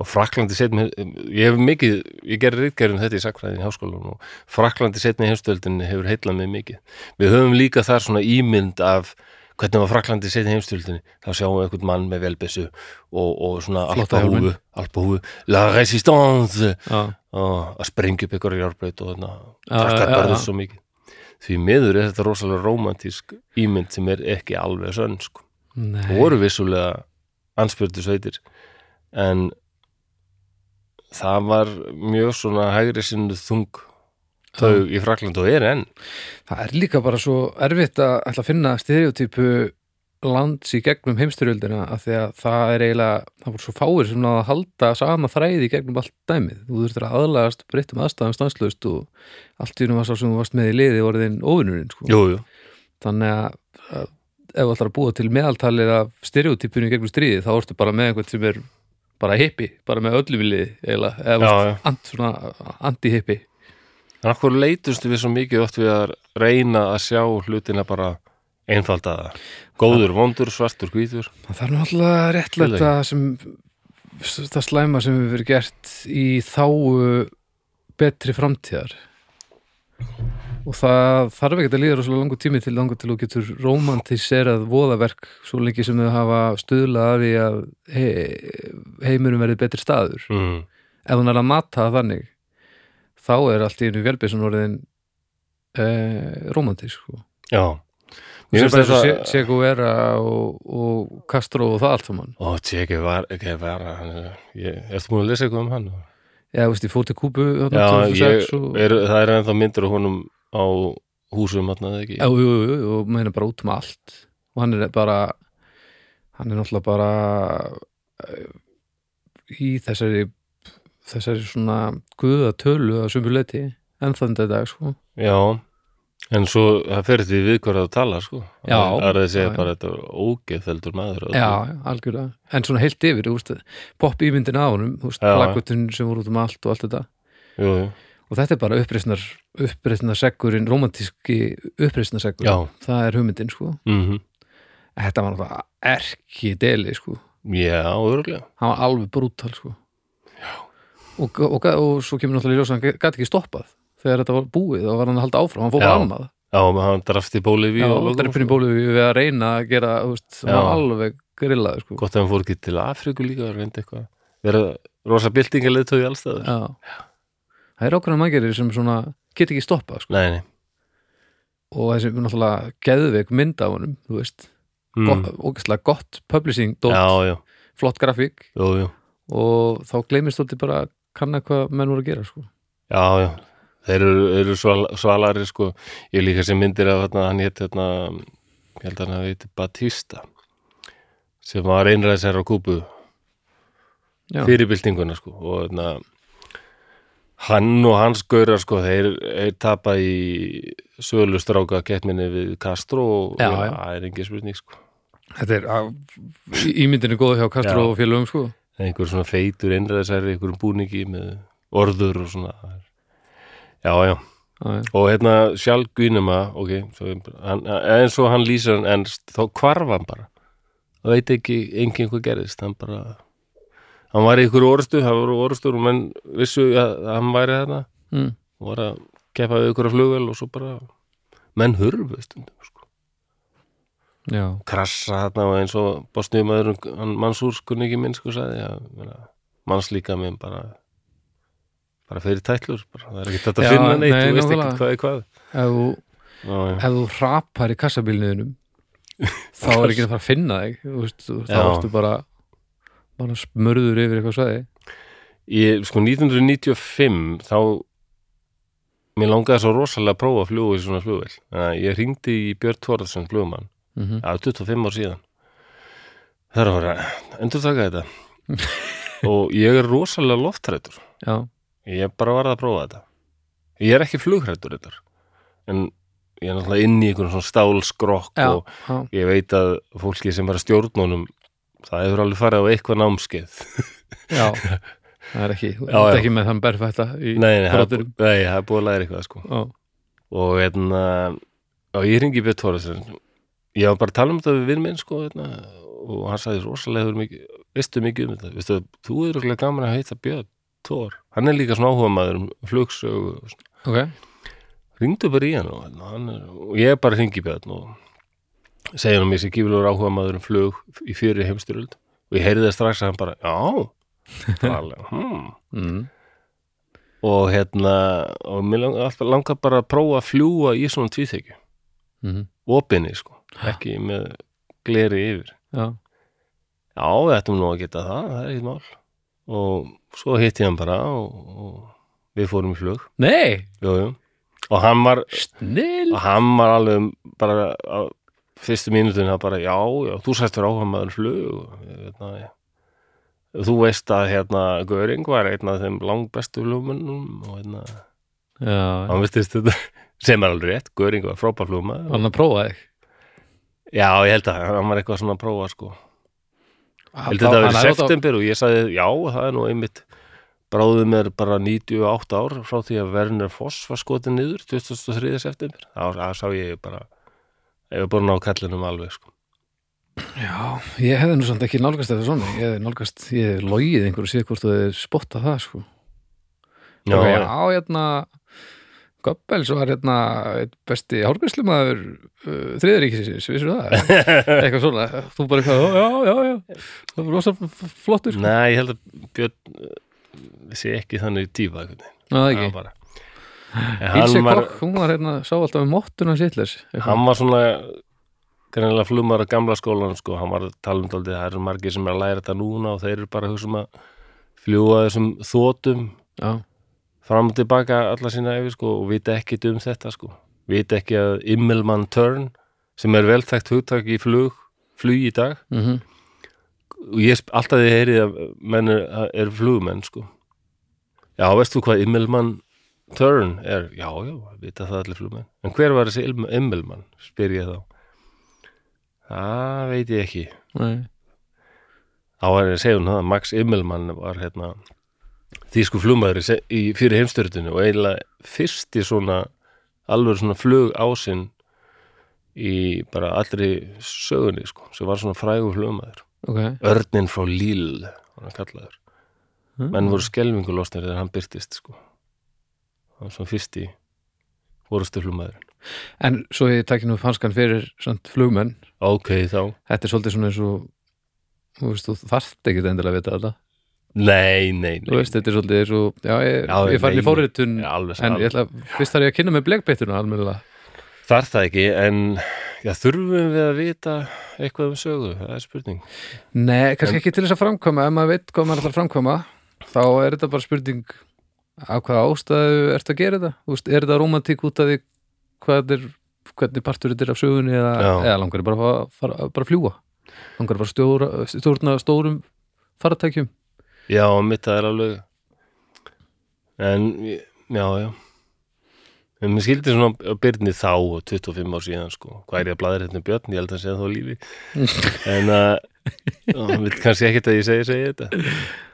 Og Fraklandi setni ég hef mikið, ég gerir ritgerðin þetta í sakfræðin í háskólanum og Fraklandi setni heimstöldinni hefur heitlað mig mikið. Við höfum líka þar svona ímynd af hvernig var Fraklandi setni heimstöldinni þá sjáum við einhvern mann með velbessu og, og svona
Flotta
alpahúfu alpahúfu, la resistance
Já,
og að sprengja upp ykkur í járbraut og þarna, krakkar
já, já.
barðist svo mikið því miður er þetta rosalega rómantísk ímynd sem er ekki alveg sönn sko. það voru vissulega anspjördu sveitir en það var mjög svona hægri sinnu þung. Þau í Frakland og er enn.
Það er líka bara svo erfitt að að finna stereotypu lands í gegnum heimstyrjöldina af því að það er eiginlega, það voru svo fáir sem náða að halda sama þræði í gegnum allt dæmið. Þú þurftir að aðlagast breyttum aðstæðum stanslaust og allt í unum var sá sem þú varst með í liði orðin óvinnurinn, sko.
Jú, jú,
Þannig að, að ef þú ætlar að búa til meðaltalið af stereotypunni í gegnum stríði, þá ertu bara með einhvern sem er bara hippi, bara með öllum í liði, eða anti-hippi.
En okkur leitustu við svo mikið oft við að reyna að sjá hlutina bara einfaldaða. Góður, vondur, svartur, hvítur.
Það er náttúrulega réttlæta sem það slæma sem við verið gert í þáu betri framtíðar. Og það þarf ekki að líða rosalega langur tími til langur til þú getur romantiserað voðaverk svo lengi sem þau hafa stuðlað að því að he, heimurum verið betri staður.
Mm.
ef hún er að mata það þannig þá er allt í einu velbissun orðin eh, romantísk sko.
Já
Mér finnst þess að Che Guevara og, og Castro og það allt saman.
Ó, Tjeki var, ekki var hann er, ég, Ertu múin að lesa eitthvað um hann?
Já, veist, ég fór til Kúbu þarna
Já, ég,
2006 og...
er, það er ennþá myndir af honum á húsum hann eða ekki?
Já, jú, jú, jú, og meina bara út um allt. Og hann er bara hann er náttúrulega bara uh, í þessari þessari svona guða tölu að sumu leiti en þannig þetta dag, sko.
Já, en svo það fer því við hverju að tala sko.
Já,
Það er að segja
já,
bara þetta er ógeðfeldur maður
Já, algjörlega. En svona heilt yfir, pop ímyndin á honum plakkutin sem voru út um allt og allt þetta.
Jú, jú.
og þetta er bara uppreisnar seggurinn, romantíski
Já.
það er hugmyndin, sko.
Mm
Þetta var náttúrulega erki deli, sko.
Já, örgulega
hann var alveg brútal sko. og, og, og, og svo kemur náttúrulega í ljós að hann gæti ekki stoppað þegar þetta var búið og var hann að halda áfram hann fór bara
Já.
annað
Já, hann drafti bóliði
Já,
og
í bólu við að reyna að gera þú veist,
Já.
alveg grillaði sko.
Gott að hann fór ekki til Afríku líka og reyndi eitthvað Verða rosa byltingalið tói allstæður
Já. það er ákveðna mægerir sem svona get ekki stoppað sko.
Nei, nei
og þessi náttúrulega geðveik mynd af honum þú
mm.
gott, ógæslega gott publishing, dót,
Já, já,
flott grafík
jú
og þá gleymist þetta bara að kanna hvað menn voru að gera sko.
Já, já, þeir eru, eru sval, svalari sko, ég líka sem myndir af hérna, hann hétt hérna, ég held að hann heiti Batista sem var einræðisherra á Kúbu
Já.
fyrir byltinguna sko og hérna hann og hans gaurar sko þeir, þeir tapa í sölustráka keppminni við Castro og það er engin spurning sko
þetta er að, ímyndin er góð hjá Castro
Já.
og félögum sko.
einhver svona feitur einræðisherri, einhverjum búningi með orður og svona já, já.
Já,
og hérna sjálf Guinema ok, svo, hann, en svo hann lýsir hann ennst, þá hvarf hann bara. Það veit ekki enginn hvað gerist hann bara hann var í ykkur orustu, það voru orustur og menn vissu að, hann væri þarna.
Mm.
var að keppa við ykkur að flugvel og svo bara menn hurfu stundum sko.
já,
krassa þarna og eins og bóstnýjumæður hann mannsúr skunni ekki minn sko sagði manns líka minn bara bara fyrir tætlur bara, það er ekki þetta að finna neitt
nei,
þú veist ekki hvað er hvað.
Ef þú, ef þú rapar í kassabílniðinum þá er ekki að fara að finna þig veist, þá ertu bara bara smörður yfir eitthvað svæði.
Ég, sko 1995 þá mér langaði svo rosalega að prófa að fljúga í svona að ég ringdi í Björn Tvorðarsson flugmann
mm -hmm.
Já, 25 ár síðan. Það er að fara endur taka þetta. [LAUGHS] Og ég er rosalega loftrættur
já,
ég bara varð að prófa þetta. Ég er ekki flugrættur þetta en ég er náttúrulega inn í einhvern svona stálskrokk
já,
og
já,
ég veit að fólki sem var að stjórnunum það hefur alveg farið á eitthvað námskeið.
Já. [LAUGHS] Það er ekki, ert
já.
ekki með þann berfætta
nei, nei, það er það er búið að læra eitthvað sko. Og hérna og ég ringi Björn Tóraðsson ég var bara að tala um þetta við vinn minn sko hérna, og hann sagði rosalega mikið, veistu mikið um þetta? Veistu, þú er örugglega gaman að heita Björn Tór hann er líka svona áhuga maður um flugsögu og svona.
ok,
ringdu bara í hann og, hérna, hann er, og ég bara ringi Björn og segja hann mér sér gífurlegur áhuga maður um flug í fyrir heimstyröld og ég heyrði það strax að hann bara, já. Alveg, hmm. [LAUGHS]
Mm.
og hérna og mér langar bara að prófa að fljúa í svona tvíþekju.
Mm
opinni sko, ekki með gleri yfir.
Já,
já, við ættum nú að geta það, það er ekkert mál. Og svo hitti ég hann bara og, og við fórum í flug.
Nei,
jú, jú. og hann var
snill
og hann var alveg bara á fyrstu mínútin að bara, já, já, þú fyrir áhuga maður flug og, hérna, já. þú veist að hérna Göring var einn af þeim langbestu flugmönnum og hérna, hann vistist þetta [LAUGHS] sem er alveg rétt, Göring var frábær flugmaður.
Hann að prófa þig?
Já, ég held að hann var eitthvað svona að prófa sko
Þá-
held þetta að vera
er á-
september og ég sagði já, það er nú einmitt bráðið mér bara 98 ár frá því að Werner Foss var skotið niður 23. september þá sá ég bara ég var búin á kallinum alveg sko.
Já, ég hefði nú samt ekki nálgast þetta svona ég hefði nálgast, ég hefði logið einhverju séð hvort þú hefði spottað það sko
já, já,
hérna Goebbels var hérna besti hálfgræslumæður uh, þriðaríkisins, vissir það? [LAUGHS] eitthvað svona, þú bara eitthvað, já, já, já það var rosa f- flottur sko.
Nei, ég held að Björn uh, sé ekki þannig tífa veginn.
Ná, það ekki,
bara.
Ilse Kokk, hún var hérna sá alltaf með móttuna Sitlers
hann var svona greinilega flumar að gamla skólan sko. hann var að tala um það eru margir sem er að læra þetta núna og þeir eru bara að hugsa um að fljúa þessum þótum
Já,
fram og tilbaka alla sína yfir sko, og vita ekkit um þetta sko. vita ekki að Immelmann Turn sem er velþægt hugtak í flug flug í dag
mhm.
og ég alltaf þið heyrið að menn er, er flugmenn sko. Já, veist þú hvað Immelmann Turn er, já, já, vita það allir flugmenn. En hver var þessi Im- Immelmann spyr ég þá. Það veit ég ekki.
Nei,
þá var ég að segja um það að Max Immelmann var hérna þýsku flugmaður fyrir heimstörðinu og eiginlega fyrsti svona alveg svona flug ásinn í bara allri sögunni sko, sem var svona frægur flugmaður.
Ok.
Örnin frá Líl hann kallaður.
Mm.
menn voru skelvingulostnir þegar hann byrtist sko. hann var svona fyrsti vorustu flugmaðurinn.
En svo ég takki nú fanskan fyrir samt flugmenn.
Ok þá,
Þetta er svolítið svona eins og þú veist, þú þarft ekki endilega að vita þetta
nei, nei,
Þú
nei.
veist, þetta er svolítið og já, ég,
Já,
ég farin í fóriðtun
Ja,
en ég ætla, fyrst þarf ég að kynna með blegbeittuna almennilega.
Þar það ekki en já, þurfum við að vita eitthvað um sögu, það er spurning.
Nei, kannski ekki til þess að framkvæma ef maður veit hvað maður ætlar að framkvæma þá er þetta bara spurning af hvaða ástæðu ert að gera þetta? Þú veist, er þetta romantík út af því hvað er, hvernig partur þetta er af sögunni eða, eða langar bara fara, bara að fljúga? Langar bara að stjóra, stjórna stórum faratækjum
já, mitt það er alveg en já, já. En mér skildi svona Byrni þá 25 ár síðan sko, hvað er ég að bladra hérna Björn, ég held að hann sé þá lífi. [LAUGHS] En að hann vil kannski ekkert að ég segi, segi þetta.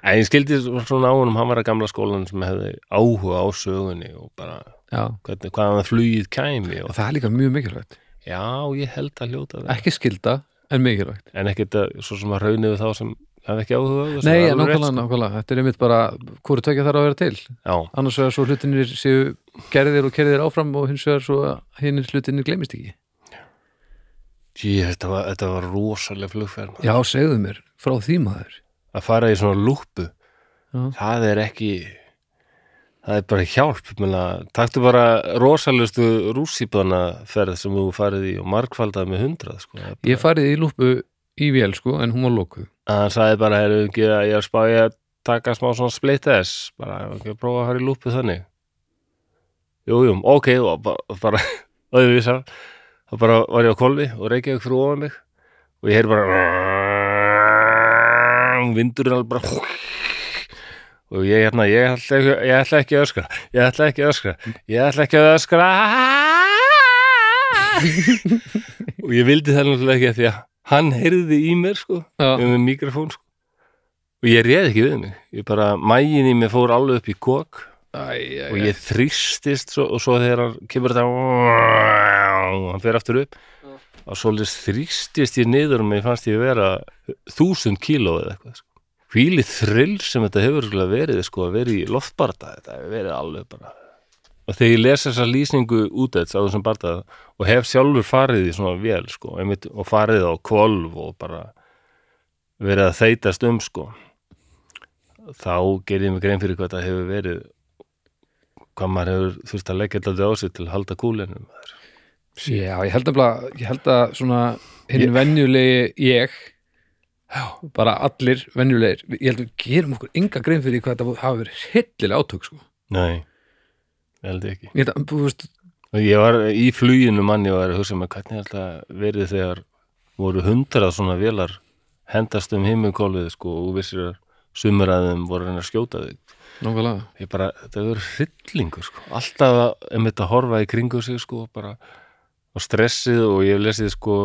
En ég skildi svona á honum hann var að gamla skólan sem hefði áhuga á sögunni og bara hvernig, hvaðan það flugið kæmi
og
og,
það er líka mjög mikilvægt.
Já, ég held að hljóta það.
Ekki skilda, en mikilvægt.
En ekkert að, svo sem að raunið við þá sem hef ekki áhuga á þessu
Nei,
alveg rétt,
nákvæmlega, nákvæmlega, þetta er einmitt bara hvort tökja þarf að vera til.
Sko. Já,
annars vegar svo hlutinir séu gerðir og kerðir áfram og hins vegar svo að hinnir hlutinir gleymist ekki.
Jí, þetta var, þetta var rosalega flugferð
Já, segðu mér, frá því maður.
Að fara í svona lúpu það er ekki það er bara hjálp menna, taktu bara rosalustu rússíbana ferð sem þú farið í og markfaldað með hundrað sko. Bara-
Ég farið í lúpu í vél sko, en hún var lókuð
hann sagði bara, er ekki að ég er spáði að taka smá svona split S. Bara, ekki að prófa að fara í lúpu þannig. Jú, jú, ok og bara, [LAUGHS] bara auðvísar þá bara var ég á kolvi og reykjaði fyrir ofan mig og ég heyri bara vindurinn alveg bara og ég hérna, ég ætla ekki, ég ætla ekki að öskra ég ætla ekki að öskra ég ætla ekki að öskra. [LAUGHS] Og ég vildi það náttúrulega ekki af því að hann heyrði í mér sko með mikrofón sko. og ég réð ekki við mig ég bara, mægin í mig fór alveg upp í kok.
Æ, æ,
og ég þrýstist svo, og svo þegar hann kemur þetta og hann fer aftur upp og svo þrýstist ég niður og mér fannst ég vera þúsund kíló eða eitthvað sko. Hvílið þrill sem þetta hefur verið sko, að vera í loftbarda þetta hefur verið alveg bara og þegar ég les þessa lýsningu út á þessum barda og hef sjálfur farið í svona vél sko, einmitt, og farið á kvolf og bara verið að þeitast um sko þá ger ég mig grein fyrir hvað þetta hefur verið hvað maður hefur þurft að leggja þetta á sig til að halda kúlinum
Já, ég held að ég held að svona hinn venjulegi ég
Já.
bara allir venjulegir. Ég held að við gerum okkur enga grein fyrir hvað þetta hafa verið hillilega átök sko.
Nei, held ekki.
Ég held að, veist,
ég var í fluginu manni og var að hugsa með hvernig er þetta verið þegar voru hundrað svona vélar hendast um himmelkólfið sko og vissir að sumur að þeim voru að reyna að skjóta þig.
Nákvæmlega.
Ég bara, þetta verður hryllingur sko. Alltaf að, um þetta horfa í kringu sig sko bara og stressið og ég lesið sko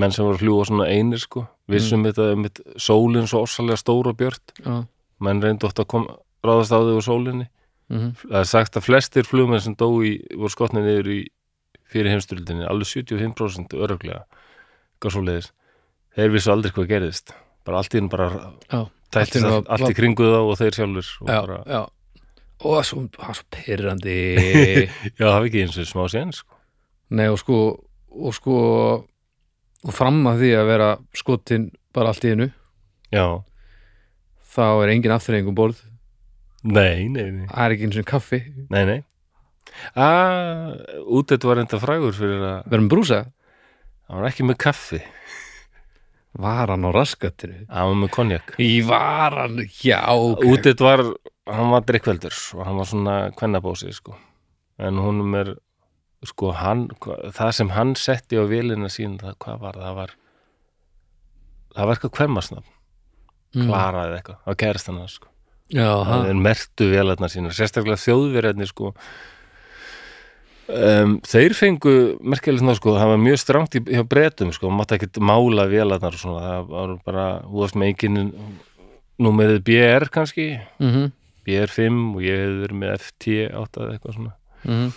menn sem voru að fljúga svona einir sko. Vissum þetta um þetta sólinn svo orsalega stóra björt.
Já,
menn reyndu oft að kom, ráðast á þig úr sólinni.
Mhm,
það er sagt að flestir flugmenn sem dó í, voru skotnið niður í fyrir heimstöldinni, alveg 75% öruglega, leiðis þeir vissu aldrei hvað gerðist. Bara allt í henni bara
já,
tættist
Allt
allt,
var-
í kringu þá og þeir sjálfur og
já,
bara,
og það svo, svo pyrrandi [LAUGHS]
já, það er ekki eins og smá sén sko.
Nei og sko og sko og fram að því að vera skotin bara allt í einu
já,
þá er engin afþreyingum borð.
Nei, nei, nei.
Það er ekki eins og kaffi.
Nei, nei. Að, út þetta var enda frægur fyrir að
verðum brúsa.
Hann var ekki með kaffi.
Var hann á raskatinu?
Hann var með konjak.
Í var hann, já ok.
Út þetta var, hann var drikkveldur og hann var svona kvennabósi sko. en húnum er sko hann, það sem hann setti á vélina sín, það, hvað var það? Var það var eitthvað kvenmarsnafn,
Mm.
Klara eða eitthvað, á kærist hann sko. það er mertu vélarnar sínar, sérstaklega þjóðverðarnir sko. Um, þeir fengu ná sko, það var mjög strangt í, hjá bretum sko, mátti ekkert mála vélarnar og svona, það var bara, þú varst með engin númerið BR kannski.
Mm
BR5 og ég verið með FT8 eða eitthvað svona.
-hmm.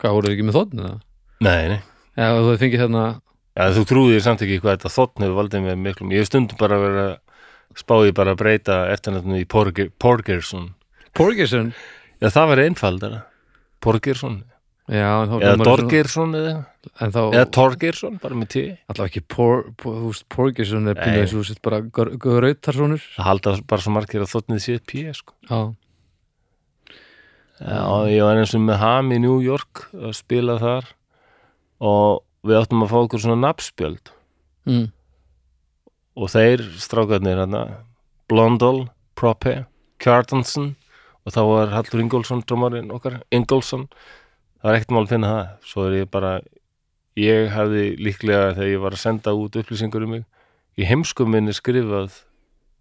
Hvað voruð þið ekki með þóttinu það?
Nei, nei,
Já, þú hefði fengið þarna
ja, þú trúðir samt ekki hvað þetta þotn hefur valdið með miklum, ég hef stundum bara verið að spá ég bara að breyta eftirnættunum í Porger, Porgerson.
Porgerson?
Já, það var einfaldara. Porgerson,
Já, en þá
eða Dorgerson eða,
En þá,
eða Torgerson, bara með T.
Allavega ekki por, por, þú veist, Porgerson er
Nei.
pínu eins og þú sett bara Gautarsonur
Það halda bara svo margir að þotnið sé P sko.
Já,
Já, ég var eins og með Ham í New York að spila þar og við áttum að fá okkur svona nafnspjöld.
Mm.
og þeir strákarnir hérna Blondal, Prope, Kjartansson og þá var Hallur Ingólfsson drómarinn okkar, Ingólfsson. Það er ekkert mál að finna það. Svo er ég bara, ég hefði líklega þegar ég var að senda út upplýsingur um mig í heimskum minni skrifað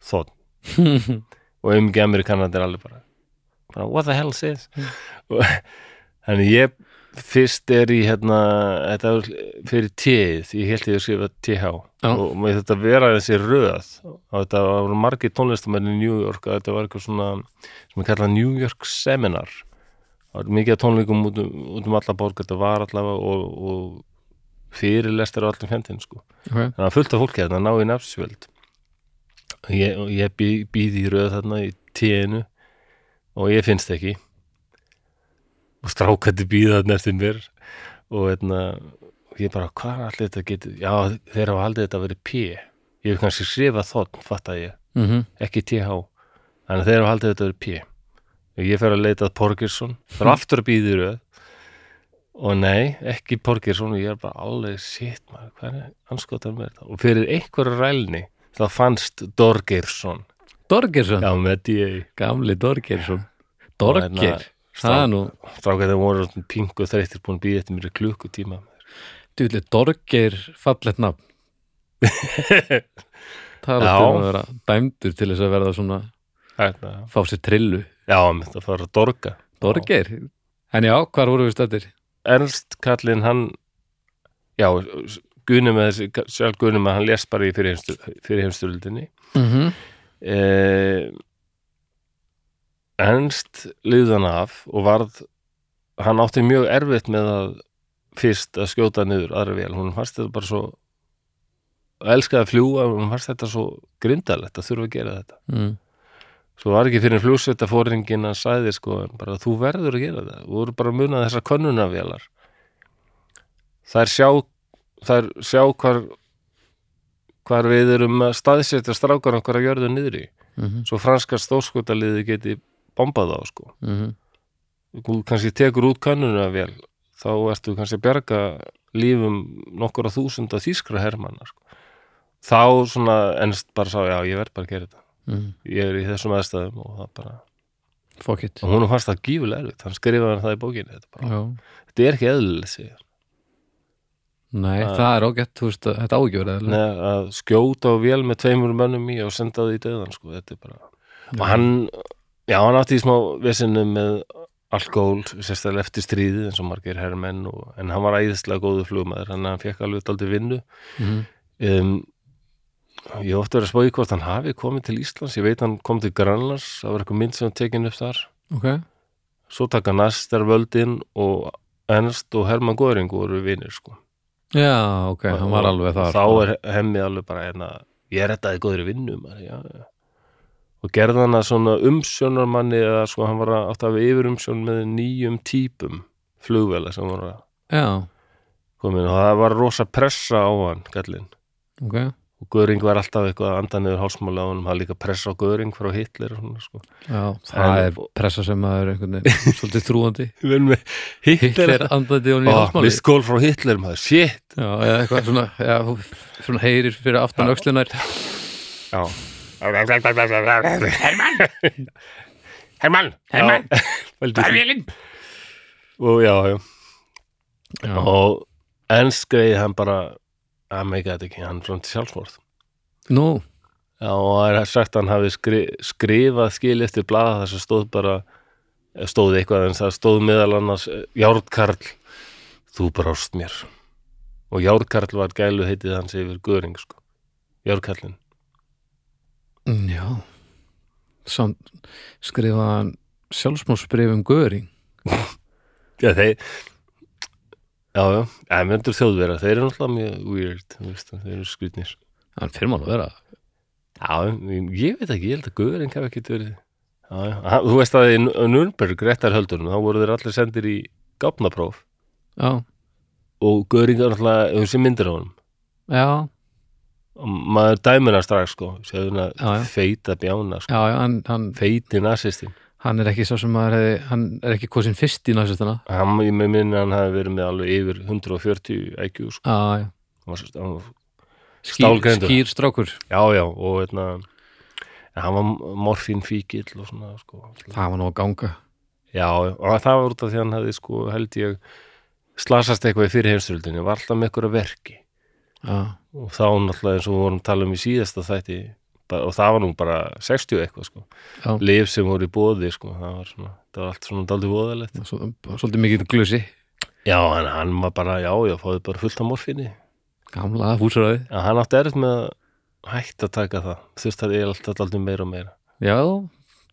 þótt [LAUGHS] og um ekki amerikanandi er alveg bara, bara what the hell says og [LAUGHS] þannig ég fyrst er í hérna þetta fyrir T-ið. Ég held ég að skrifa TH
Já.
og með þetta vera þessi röð. Og þetta var margir tónlistamenn í New York að þetta var eitthvað svona sem er kallað New York Seminar. Það var mikið tónleikum út um, út um alla borg. Þetta var allavega og, og fyrirlestir á allum fjandinn sko.
Okay.
þannig að fullt af fólki hérna ná í nafnsvöld ég, og ég bý, býð í röð þarna í tíinu og ég finnst ekki. Og strákandi býða þarna eftir mér. Og hérna og ég bara, hvað er allir þetta getur já, þeir hafa haldið þetta að vera P. Ég hef kannski skrifað þótt, fatt að ég.
Mm
ekki TH þannig þeir hafa haldið þetta að vera P. Og ég fer að leita að Porgersson það er aftur að býða í röð. Og nei, ekki Porgersson og ég er bara alveg maður, hvað er anskotan með þetta? Og fyrir einhverja rælni þá fannst Dorgersson
Dorgersson,
já, með D.A.
gamli Dorgersson
Og
Dorger,
hérna,
það er nú
strákað þeir voru pingu og þreyttir búin að býða mér í klukkutíma.
Djúli Dorger fallett nafn. Það er alltaf að vera dæmdur til þess að verða svona
hérna,
fá sér trillu.
Já, mitt að fara að dorga.
Dorger, en já, hvar voru við stættir?
Ernst kallinn hann já, með þessi sjálf Gunni með hann lést bara í fyrir heimstöldinni
Mm -hmm.
eh, Ernst liðan af og varð hann átti mjög erfitt með að fyrst að skjóta niður aðra vel, hún fannst þetta bara svo elskaði að fljúga hún fannst þetta svo grindalegt að þurfa að gera þetta.
Mm.
svo var ekki fyrir fljúsvita fóringin að sæði sko, bara þú verður að gera þetta þú voru bara að muna þessar könnunarvélar. Þær sjá þær sjá hvar hvar við erum að staðsetja strákar okkar að gjörðu niðri.
Mm
svo franska stóskotaliði geti bombað á sko
-hmm.
þú kannski tekur út könnunarvél þá ertu kannski að bjarga lífum nokkur á þúsunda þýskra hermanna sko. þá svona ennst bara sá, já ég verð bara að gera þetta
Mm.
ég er í þessum aðstæðum og það bara
Fuck it
og hún fannst það gífulega erfitt, hann skrifaði það í bókinni þetta, þetta er ekki eðlilegt segir. hann.
Nei,
Það-
það er ágætt, veist, þetta á ekki að
að skjóta á vél með tveimur mönnum í og senda það í döðan sko, þetta er bara og hann, já hann átti í smá vesinu með alkohól sérstaklega eftir stríðið eins og margir herrmenn og, en hann var æðislega góðu flugmaður að hann fekk alveg daldið vinnu.
Mhm.
um, ég hef oft verið að spáði hvort hann hafi komið til Íslands. Ég veit hann kom til Grænlands það var eitthvað mynd sem hann tekin upp þar.
Ok,
svo taka Nastar völdin og Ernst og Hermann Göring voru vinir sko.
Já, ok, hann var alveg þar
þá er hemmi alveg bara hérna, ég er þetta í góðri vinnu maður, já, já. Og gerði hann að svona umsjónarmanni eða sko hann var að átt af yfir umsjón með nýjum típum flugvela sem voru að
Já,
komin og það var rosa pressa á hann gallinn.
Ok,
og Göring var alltaf eitthvað að anda niður hálsmála á hann, það var líka pressa á Göring frá Hitler og svona sko.
Já, það
En-
er pressa sem að er einhvern veginn [LAUGHS] svolítið trúandi
Hitler,
Hitler andandi og nýja hálsmáli
mist kól frá Hitler maður, shit.
Já, eða eitthvað svona, já, svona heyrir fyrir aftan öxlunar
já Hermann? Hermann. Hermann. Það er vélinn og já, já.
Já,
og ennst greið hann bara að meika þetta ekki, hann frá til sjálfsmorð.
Nú,
já, og það er sagt að hann hafi skri, skrifað skil eftir blaða þar sem stóð bara stóð eitthvað en það stóð meðal annars eh, Járnkarl, þú brást mér. Og Járnkarl var gælu heitið hans yfir Göring sko. Járnkarlin
Mm, já. Samt skrifaði hann sjálfsmálsbrif um Göring. [LAUGHS]
Já, þeir já, já, ja, myndur þjóðvera þeir eru náttúrulega mjög weird þú veist, þeir eru skrýtnir.
Hann fyrir maður að vera.
Já, ég veit ekki, ég held að Guðurinn hafi ekkert verið já, já. Hann- Þú veist að í Nürnberg, réttarhöldunum þá voru þeir allir sendir í gáfnapróf
Já,
og Guðurinn er alltaf, hefur sér myndir á honum.
Já,
maður dæmir hann strax sko, hann
Já, já.
feita bjána sko,
já, hann, hann,
feiti nasistin
hann er ekki svo sem maður hefði hann er ekki kosin fyrst í næsistana
hann, ég með minni að hann hafi verið með alveg yfir 140 IQ sko.
Skýr, skýr strákur.
Já, já, og hérna en hann var morfín fíkill og svona sko.
Það var nú að ganga.
Já, og það var út af því hann hefði sko held ég slasast eitthvað í fyrir heimstöldinni, var alltaf með eitthvað verki.
Já,
og þá náttúrulega eins og við vorum að tala um í síðasta þætti og það var nú bara 60 eitthvað sko,
já,
lif sem voru í bóði sko, það var svona, það var allt svona daldið voðalegt.
Svo, svolítið mikið glusi.
Já, en hann var bara, já, já, fáði bara fullt af morfinni
Gamla húsræði
Já, hann átti erfitt með að hætta að taka það, þurft að ég alltaf daldið meira og meira.
Já,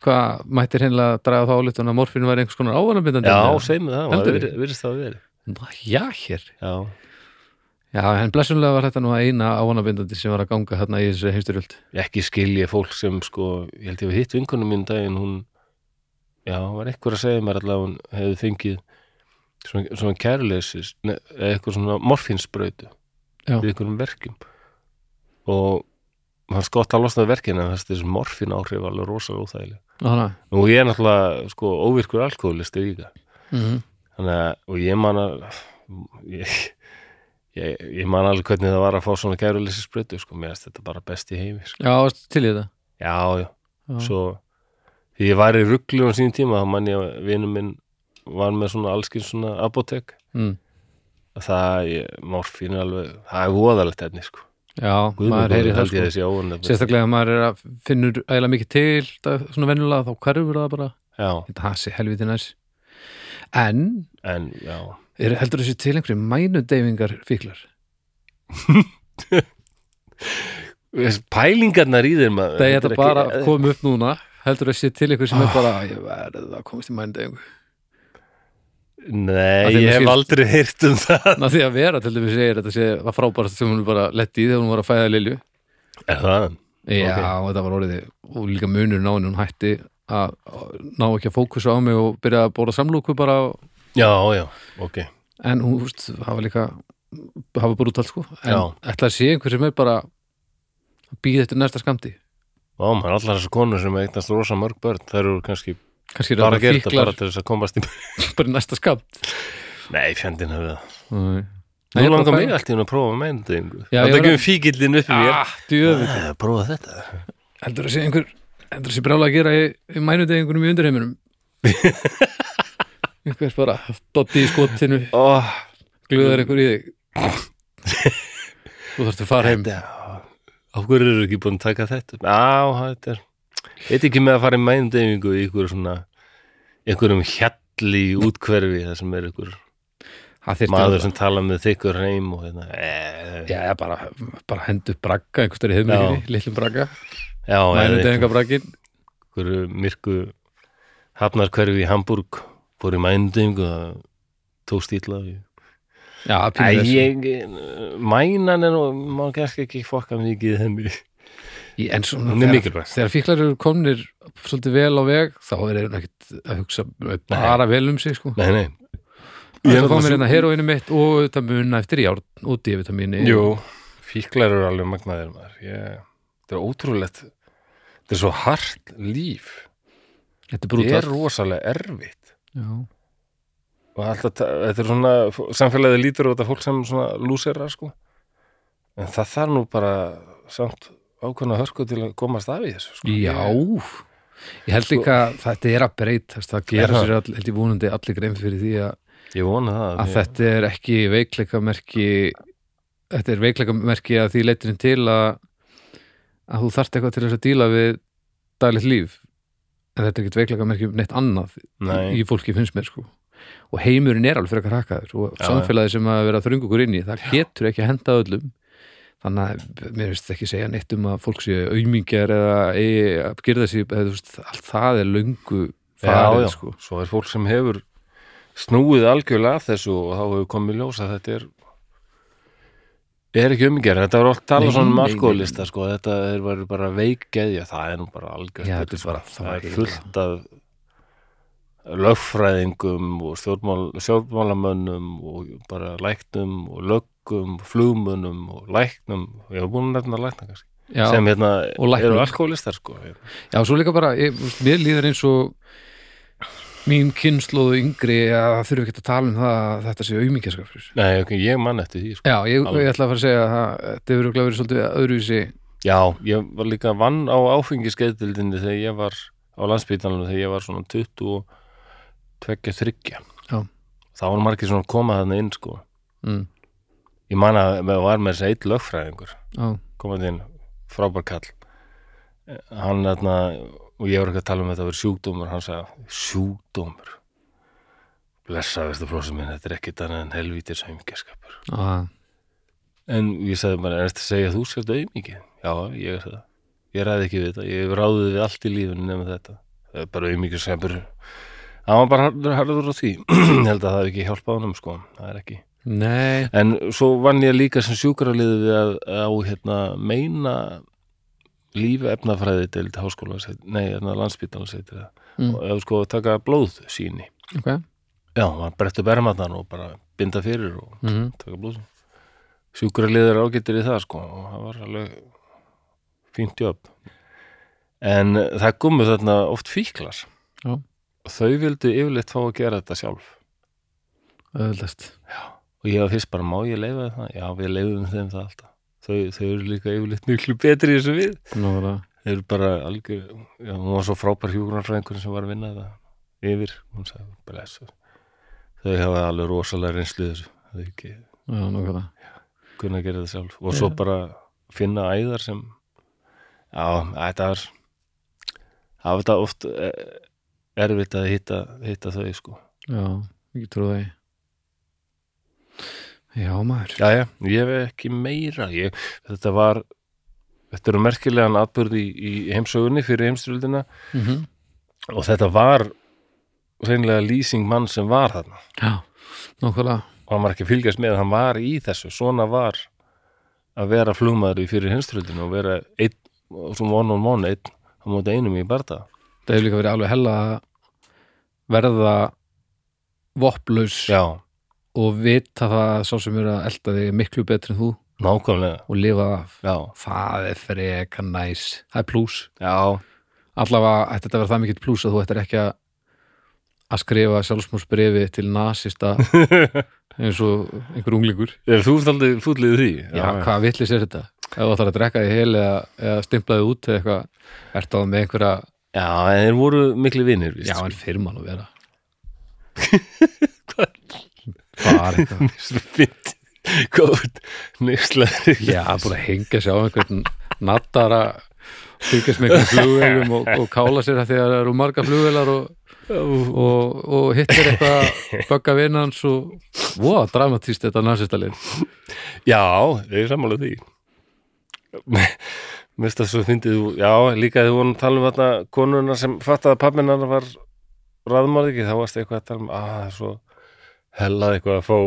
hvað mættir hennilega að draga þá álítun að morfinu var einhvers konar ávanabindandi?
Já, segjum við það, það virðist það að veri
Já, hér.
Já,
Já, en blessunlega var þetta nú eina ávonabindandi sem var að ganga hérna í þessu heimstyrjöld
ekki skilja fólk sem sko, ég held ég að hitt vinkunum mín um daginn, hún já, var eitthvað að segja mér allavega hún hefði fengið svona, svona kærleisis, eða eitthvað svona morfinsbrautu
Já.
við einhverjum verkjum. Og hann skott að losnaði verkina en þessi morfin áhrif var alveg rosalega óþægileg.
Þannig
og ég er náttúrulega sko óvirkur alkoholisti líka.
Mm
þannig að, og ég man að ég, ég, ég man alveg hvernig það var að fá svona kærleisis sko, mér finnst þetta bara best í heimi sko.
Já, til í þetta?
Já, já.
Já.
svo því ég var í rugglu á sínum tíma þá mann ég að vinur minn var með svona allskins svona apotek
mm.
það, ég, morfín er alveg það er voðalegt efni sko.
Já,
Guð minn
maður heyri það sko. Sérstaklega að maður er að finnur ægilega mikið til það, svona venjulega þá hverfur það bara.
Já,
Þetta hasi helviti næs. En,
en já
er, heldur þessi til einhverju mænudeyfingar fíklar?
Pælingarnar í þeir maður
Það er
þetta
bara
ekki-
komið upp núna heldur þessi til einhverju sem er bara ég verð að komast í mænudeyfingu Að
nei, ég hef
skilst-
aldrei heyrt um það
Ná því að vera til dæmis segir þetta sé var frábærast sem hún bara letti í þegar hún var að fæða Lilju
er það?
Já,
Ok.
og þetta var orðið og líka munur ná henni, hún hætti að að ná ekki að fókusa á mig og byrja að bóra samlúku bara
já, já, ok.
En hún, þú veist, hafa líka hafa brútalt sko. En
Já.
ætla að sé einhver sem er bara að býða eftir næsta skamti
Ó, maður, allar þessar konur sem eignast rosa mörg börn þær eru kannski
kannski er
bara að
það
gera þetta bara til þess að komast í [LAUGHS]
bara næsta skamt
nei, fjandinn hefur það. Nú langar mig
fæ-
allt í hún að prófa
Já,
Það er ekki um fíkillin upp í mér.
Ah, djöfull.
Eh, Prófa þetta.
Heldur að sé einhver heldur að sé brjála að gera í, í mænudegingunum í undirheiminum [LAUGHS] einhver bara dotti í skotinu.
Oh,
glöðar einhver í þig. [LAUGHS] Þú þarfst að fara heim.
Þetta, hverju eru ekki búin að taka þetta? Á, þetta er Veit ekki með að fara í meindingu í ykkur svona einhverjum hjalli í útkverfi þar sem er
þyrfti
maður
að-
sem tala með þykkur heim og hérna eh,
Já, já, bara, bara hendu bragga einhvers störi hefmingi, litlum bragga. Mænudeginga braggin
einhverju myrku hafnarkverfi í Hamburg fór í meindingu það tókst ítla
Já,
ég, mænan er nú, má kannski ekki fokka mikið henni.
Í- En svona þegar, þegar fíklar eru komnir svolítið vel á veg þá er þeir ekkert að hugsa bara vel um sig sko.
Nei, nei.
Það að fá mér
svo-
hérna heroinu mitt og auðvitað munna eftir járn og D-vitamíni
Jú, fíklar eru alveg magnaðir maður. Ég, þetta er ótrúlegt. Þetta er svo hart líf.
Þetta er
Þetta er rosalega erfitt.
Já,
Og alltaf, þetta er svona, samfélagið lítur á þetta fólk sem svona lúsera, sko. En það þarf nú bara samt ákveðna hörku til að komast af í þessu, sko.
Já. Ég held líka að þetta er að breytast það
Er það?
sér all, held ég vonandi allir grein fyrir því að,
Ég vona það.
að þetta er ekki veikleikamerki þetta er veikleikamerki að því leiturinn til að að þú þarft eitthvað til þess að díla við daglegt líf en þetta er ekkert veikleikamerki um neitt annað
Nei.
í fólki finnst mér sko. Og heimurinn er alveg frekar hakkaður og
Já,
samfélagið sem að vera þröngu okkur inn í það getur ekki að henda öllum. Þannig að mér veist ekki segja neitt um að fólk séu auðmingjar eða að gera þessi eða, þú veist, allt það er löngu farið
já, já.
sko.
Svo er fólk sem hefur snúið algjörlega að þessu og þá hefur komið ljós að þetta er er ekki umgerð, þetta oft
Nei,
talað svona um alkoholista sko, þetta er bara, veikgeðja, það er nú bara algjörð,
það er
fullt af lögfræðingum og stjórnmál, stjórnmálamönnum og bara læknum og löggum, flugmönnum og læknum, ég hef búin að nefna lækna kannski,
já,
sem hérna eru alkoholistar sko
já, svo líka bara ég, mér líður eins og mín kynnslóðu yngri að það þurfi ekki að tala um það að þetta sé auðmingjaskapur
Nei, ok, ég mann eftir því sko.
Já, ég, ég ætla að fara að segja að það- þetta hefur örugglega verið svolítið öðruvísi.
Já, ég var líka vann á áfengiskeitildinni þegar ég var á landsbytalanum þegar ég var svona 22 þryggja
Já.
þá var margir svona að koma þarna inn sko.
Mm,
ég man að með var með þess að eitt lögfræðingur komað inn, frábær kall. Hann þarna og ég var ekki að tala um þetta að vera sjúkdómur hann sagði, sjúkdómur blessa veistu flósum minn þetta er ekkit annað en helvítir saumgeskapur
að,
En ég sagði bara, er þetta að segja að þú sért auðmikið? Já, ég er það. Ég ræði ekki við þetta. Ég hef ráðið við allt í lífinu nefnum þetta. Það er bara auðmikið sem. Það var bara harður, á því. [CLEARS THROAT] ég held að það hef ekki hjálpað honum, sko. Það er ekki.
Nei,
en svo vann ég líka sem sjúkraliði við að, á hérna, meina lífi efnafræði til háskóla, nei, hérna, landspítalans heitir það,
Mm.
og eða sko taka blóðsýni.
Ok.
Já, maður brettu bermatnar og bara binda fyrir og
mm
taka blóðsýni sjúkraliðir ágættir í það sko og það var alveg fínt jobb. En það komu þarna oft fíklar.
Já.
og þau vildu yfirleitt fá að gera þetta sjálf.
Öðvöldast
og ég var fyrst bara, má ég leifa það? Já, við leifum þeim það alltaf þau, þau eru líka yfirleitt miklu betri í þessu við.
Nóra
þau eru bara algjör já, hún var svo frábær hjúgrunarfræðingur sem var að vinna það yfir, sagði þau hafa alveg rosalega reynslu þessu. Þau ekki
Já, nóra
kunna að gera það sjálf. Og svo
Já.
bara finna æðar sem já, þetta er það var þetta oft eh, erfitt að hitta, hitta þau sko.
Já, ekki trúið því Já, maður.
Já, já, ég hef ekki meira ég, þetta var þetta eru merkilegan atbyrð í, í heimsögunni fyrir heimstyrildina
mm
og þetta var reynilega lýsing mann sem var þarna.
Já, nákvæmlega.
Og hann var ekki fylgjast með, hann var í þessu. Svona var að vera flugmaður í fyrir heimstyrildinu og vera einn, sem one on one einn á móti einum í barða
Það hefur líka verið alveg hella verða vopplaus
Já,
og vita það að sá sem er að elda þig miklu betri en þú.
Nákvæmlega.
Og lifa það
Já,
það er freka næs. Það er plús.
Já,
allavega ætti þetta að vera það mikill plús að þú ættir ekki að að skrifa sjálfsmórsbrefi til nasista [LAUGHS] eins og einhver unglingur.
Er þú ert fúllið því?
já, hvað villis er þetta? ef þú ætlar að drekka því heil eða, eða stimplaði út eða eitthvað ertu á með einhverja
Já, en þeir voru miklu víst,
já, en fyrir mann að vera. [LAUGHS] [LAUGHS] Hvað er eitthvað. [LAUGHS]
Góð, nýslaður
já, að hengja sig á einhvern nattara fylgjast með einhvern flugvelum og, og kála sér að að það eru marga flugvelar og, og, og hittir eitthvað bögga vinnans og wow, dramatíst þetta nasistalið
Já, ég er sammála því. Finnst það svo fyndið þú- Já, líka þegar að tala um þarna konuna sem fattaði að pabbinar var raðmörð þá varst eitthvað að tala um að það er svo hellað eitthvað að fá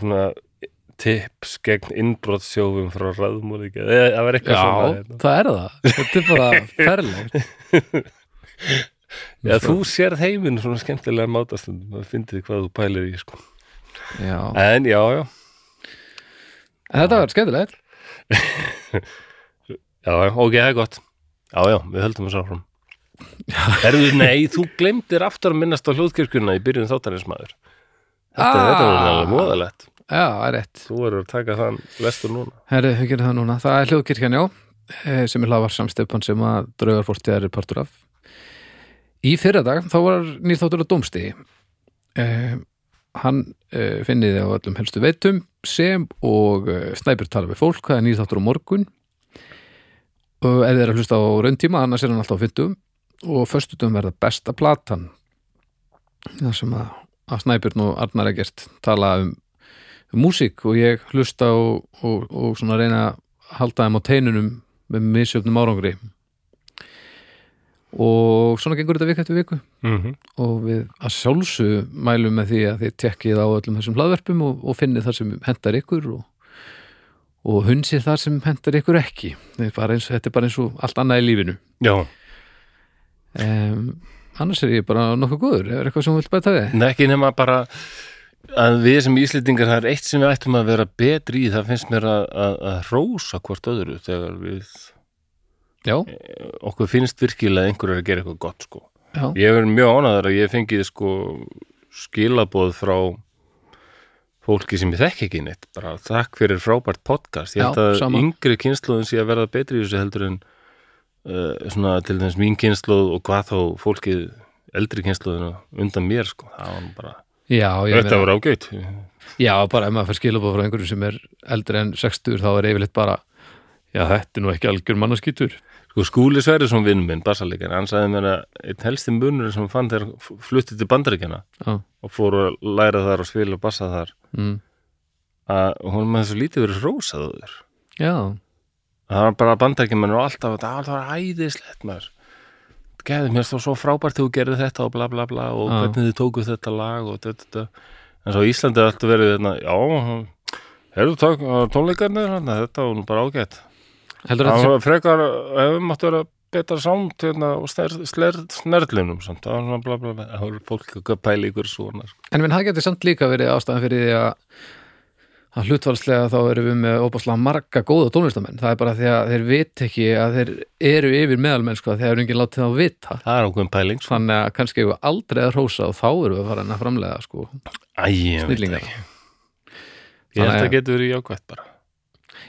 svona tips gegn innbrotsjófum frá raðmörð það var eitthvað svona
já,
hérna.
það er það. Þetta er bara ferlegt. [LAUGHS]
Já, þú sérð heiminn svona skemmtilega mátastundum það fyndið hvað þú pælir í sko.
já.
En já, já,
en þetta var skemmtilegt. [LAUGHS]
Já, já, ok, það er gott. Já, já, við höldum þessu áfram. Erðu, nei, þú glemdir aftur að minnast á hljóðkirkjuna í byrjun þáttarins maður Þetta,
Ah.
var alveg móðalegt
já, það er rétt
Þú verður að taka þann lestur núna
Herri, við gerum það núna. Það er hljóðkirkjan, já, eh, sem er hlaðvar samstefan sem að draugar fórtíðar er partur af. Í fyrra dag, þá var nýrþáttur á Dómstigi. Eh, hann eh, finniði á öllum helstu veitum sem og eh, snæpir tala við fólk, það er nýrþáttur á morgun. Og er að hlusta á rauntíma, annars er hann alltaf á fyndum og föstutum verða besta platan. Það sem að, að snæpirn og Arnar Egert tala um músík og ég hlusta og, og, og svona reyna að halda þeim á teinunum með misjöfnum árangri. Og svona gengur þetta vik eftir viku.
Mm -hmm.
og við að sjálfsög mælum með því að þið tekkið á öllum þessum hlaðverpum og, og finnið það sem hendar ykkur og, og hunsið það sem hendar ykkur ekki. Eins, þetta er bara eins og allt annað í lífinu.
Já,
um, annars er ég bara nokkuð góður er eitthvað sem þú vilt bæta við?
en ekki nema bara að við sem íslendingar það er eitt sem við ættum að vera betri í það finnst mér að, að, að rósa hvort öðru þegar við
Já,
okkur finnst virkilega að einhver er að gera eitthvað gott sko.
já,
Ég verið mjög ánæður að ég fengið sko skilaboð frá fólki sem ég þekki ekki neitt bara þakk fyrir frábært podcast ég held að
sama.
yngri kynnslóðin sé að verða betri í þessu heldur en svona til þess mín kynnslóð og hvað þá fólkið eldri kynnslóðina undan mér sko. Það var bara,
já
þetta var ágætt
Já, bara ef maður fær skilabóð frá einhverjum sem er eldri en 60 þá er yfirleitt bara já, þetta er nú ekki algjör mannaskýtur
sko Skúli Sverrisson vinn minn, bassalegin hann sagði mér að einn helsti munur sem hann fann þegar hann fluttið til bandaríkjana
Já,
og fór að læra þar og spila bassa þar
mm.
að hún með þessu lítið verið rósaður
já,
það var bara bandarækjumenn og alltaf "Ah, það var æðislegt maður. Geði mér svo frábært þegar þú gerði þetta og bla bla bla og
Já.
hvernig þið tókuð þetta lag og þetta, þetta en svo Íslandi er alltaf verið hérna, já, hefur þú tónleikarnir hérna, þetta var bara ágætt. Það
þetta
var frekar, hefur mátt vera betra sánd hérna og sner- sler- snerlunum samt, það var svona bla bla bla. Það voru fólk að pæla ykkur svona sko.
En minn, það getur samt líka verið ástæðan fyrir því að að hlutfalslega þá erum við með óbáslega marga góða tónlistamenn það er bara því að þeir vit ekki að þeir eru yfir meðalmenn sko, þegar enginn látið þá vita.
Það er ákveðin pæling sko.
þannig að kannski hefur aldrei að hrósa og þá erum við að fara að framlega sko,
ég
snillingar
ekki. Ég held að
að-
getur verið jákvætt bara.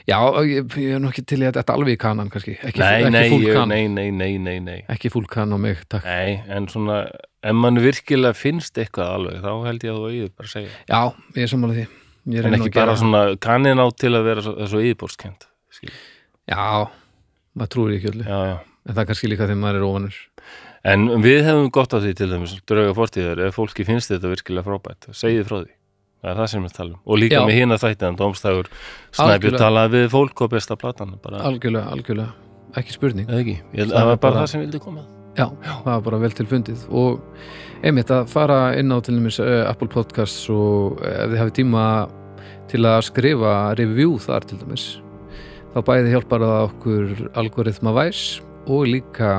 Já, ég, ég er nú ekki til í að þetta alveg í kanan kannski, ekki,
nei,
ekki
nei,
full
ég,
kan
nei, nei, nei, nei, nei.
Ekki full kan á mig, takk.
Nei, en svona, ef mann virkilega finnst eitthvað alveg, þá held ég að þú
Já,
En ekki bara svona kannin á til að vera svo, svo yfirbórskend.
Já, maður trúir ekki öllu
Já, já.
en það er kannski líka þegar maður er óvanur
En við hefum gott af því til dæmis, drauga fortíðar, ef fólki finnst þetta virkilega frábært, segið frá því. Það er það sem við talum. Og líka
Já.
með hina þættiðan, Dómstæður, Snæbjörn
Algjörlega.
talaði við fólk og besta platan.
Algjörlega, algjörlega, ekki spurning
eða ekki, ég,
Það
það var bara það sem vildi koma.
Já, það var bara vel til fundið og einmitt að fara inn á til dæmis uh, Apple Podcasts og uh, ef þið hafið tíma til að skrifa review þar til dæmis þá bæði hjálpar það okkur algoritma væs og líka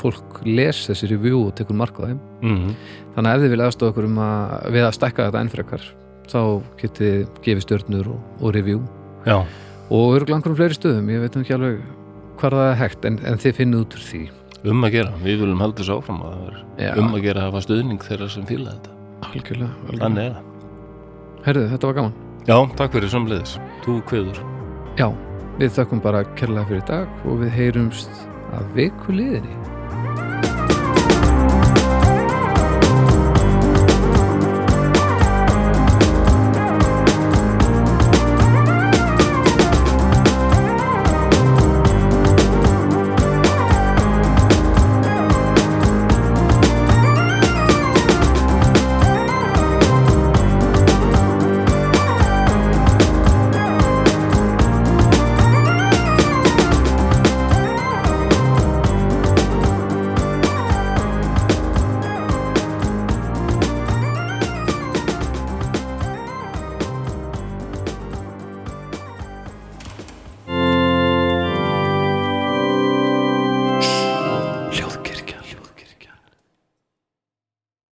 fólk les þessi review og tekur mark á þeim.
Mm
þannig að ef þið vilja aðstofa okkur um að við að stekka þetta enn frekar þá getið gefið stjörnur og, og review.
Já,
og örgulega einhverjum fleiri stöðum, ég veit nú ekki alveg hvar það er hægt en, en þið finnið út úr því
um að gera. Við viljum halda þessu áfram að það er um að gera að hafa stuðning þeirra sem fíla þetta.
algjörlega, algjörlega.
Þannig er það.
Herðu, þetta var gaman
Já, takk fyrir samleiðis. Þú kveður.
Já, við þökkum bara kærlega fyrir dag og við heyrumst að viku liðinni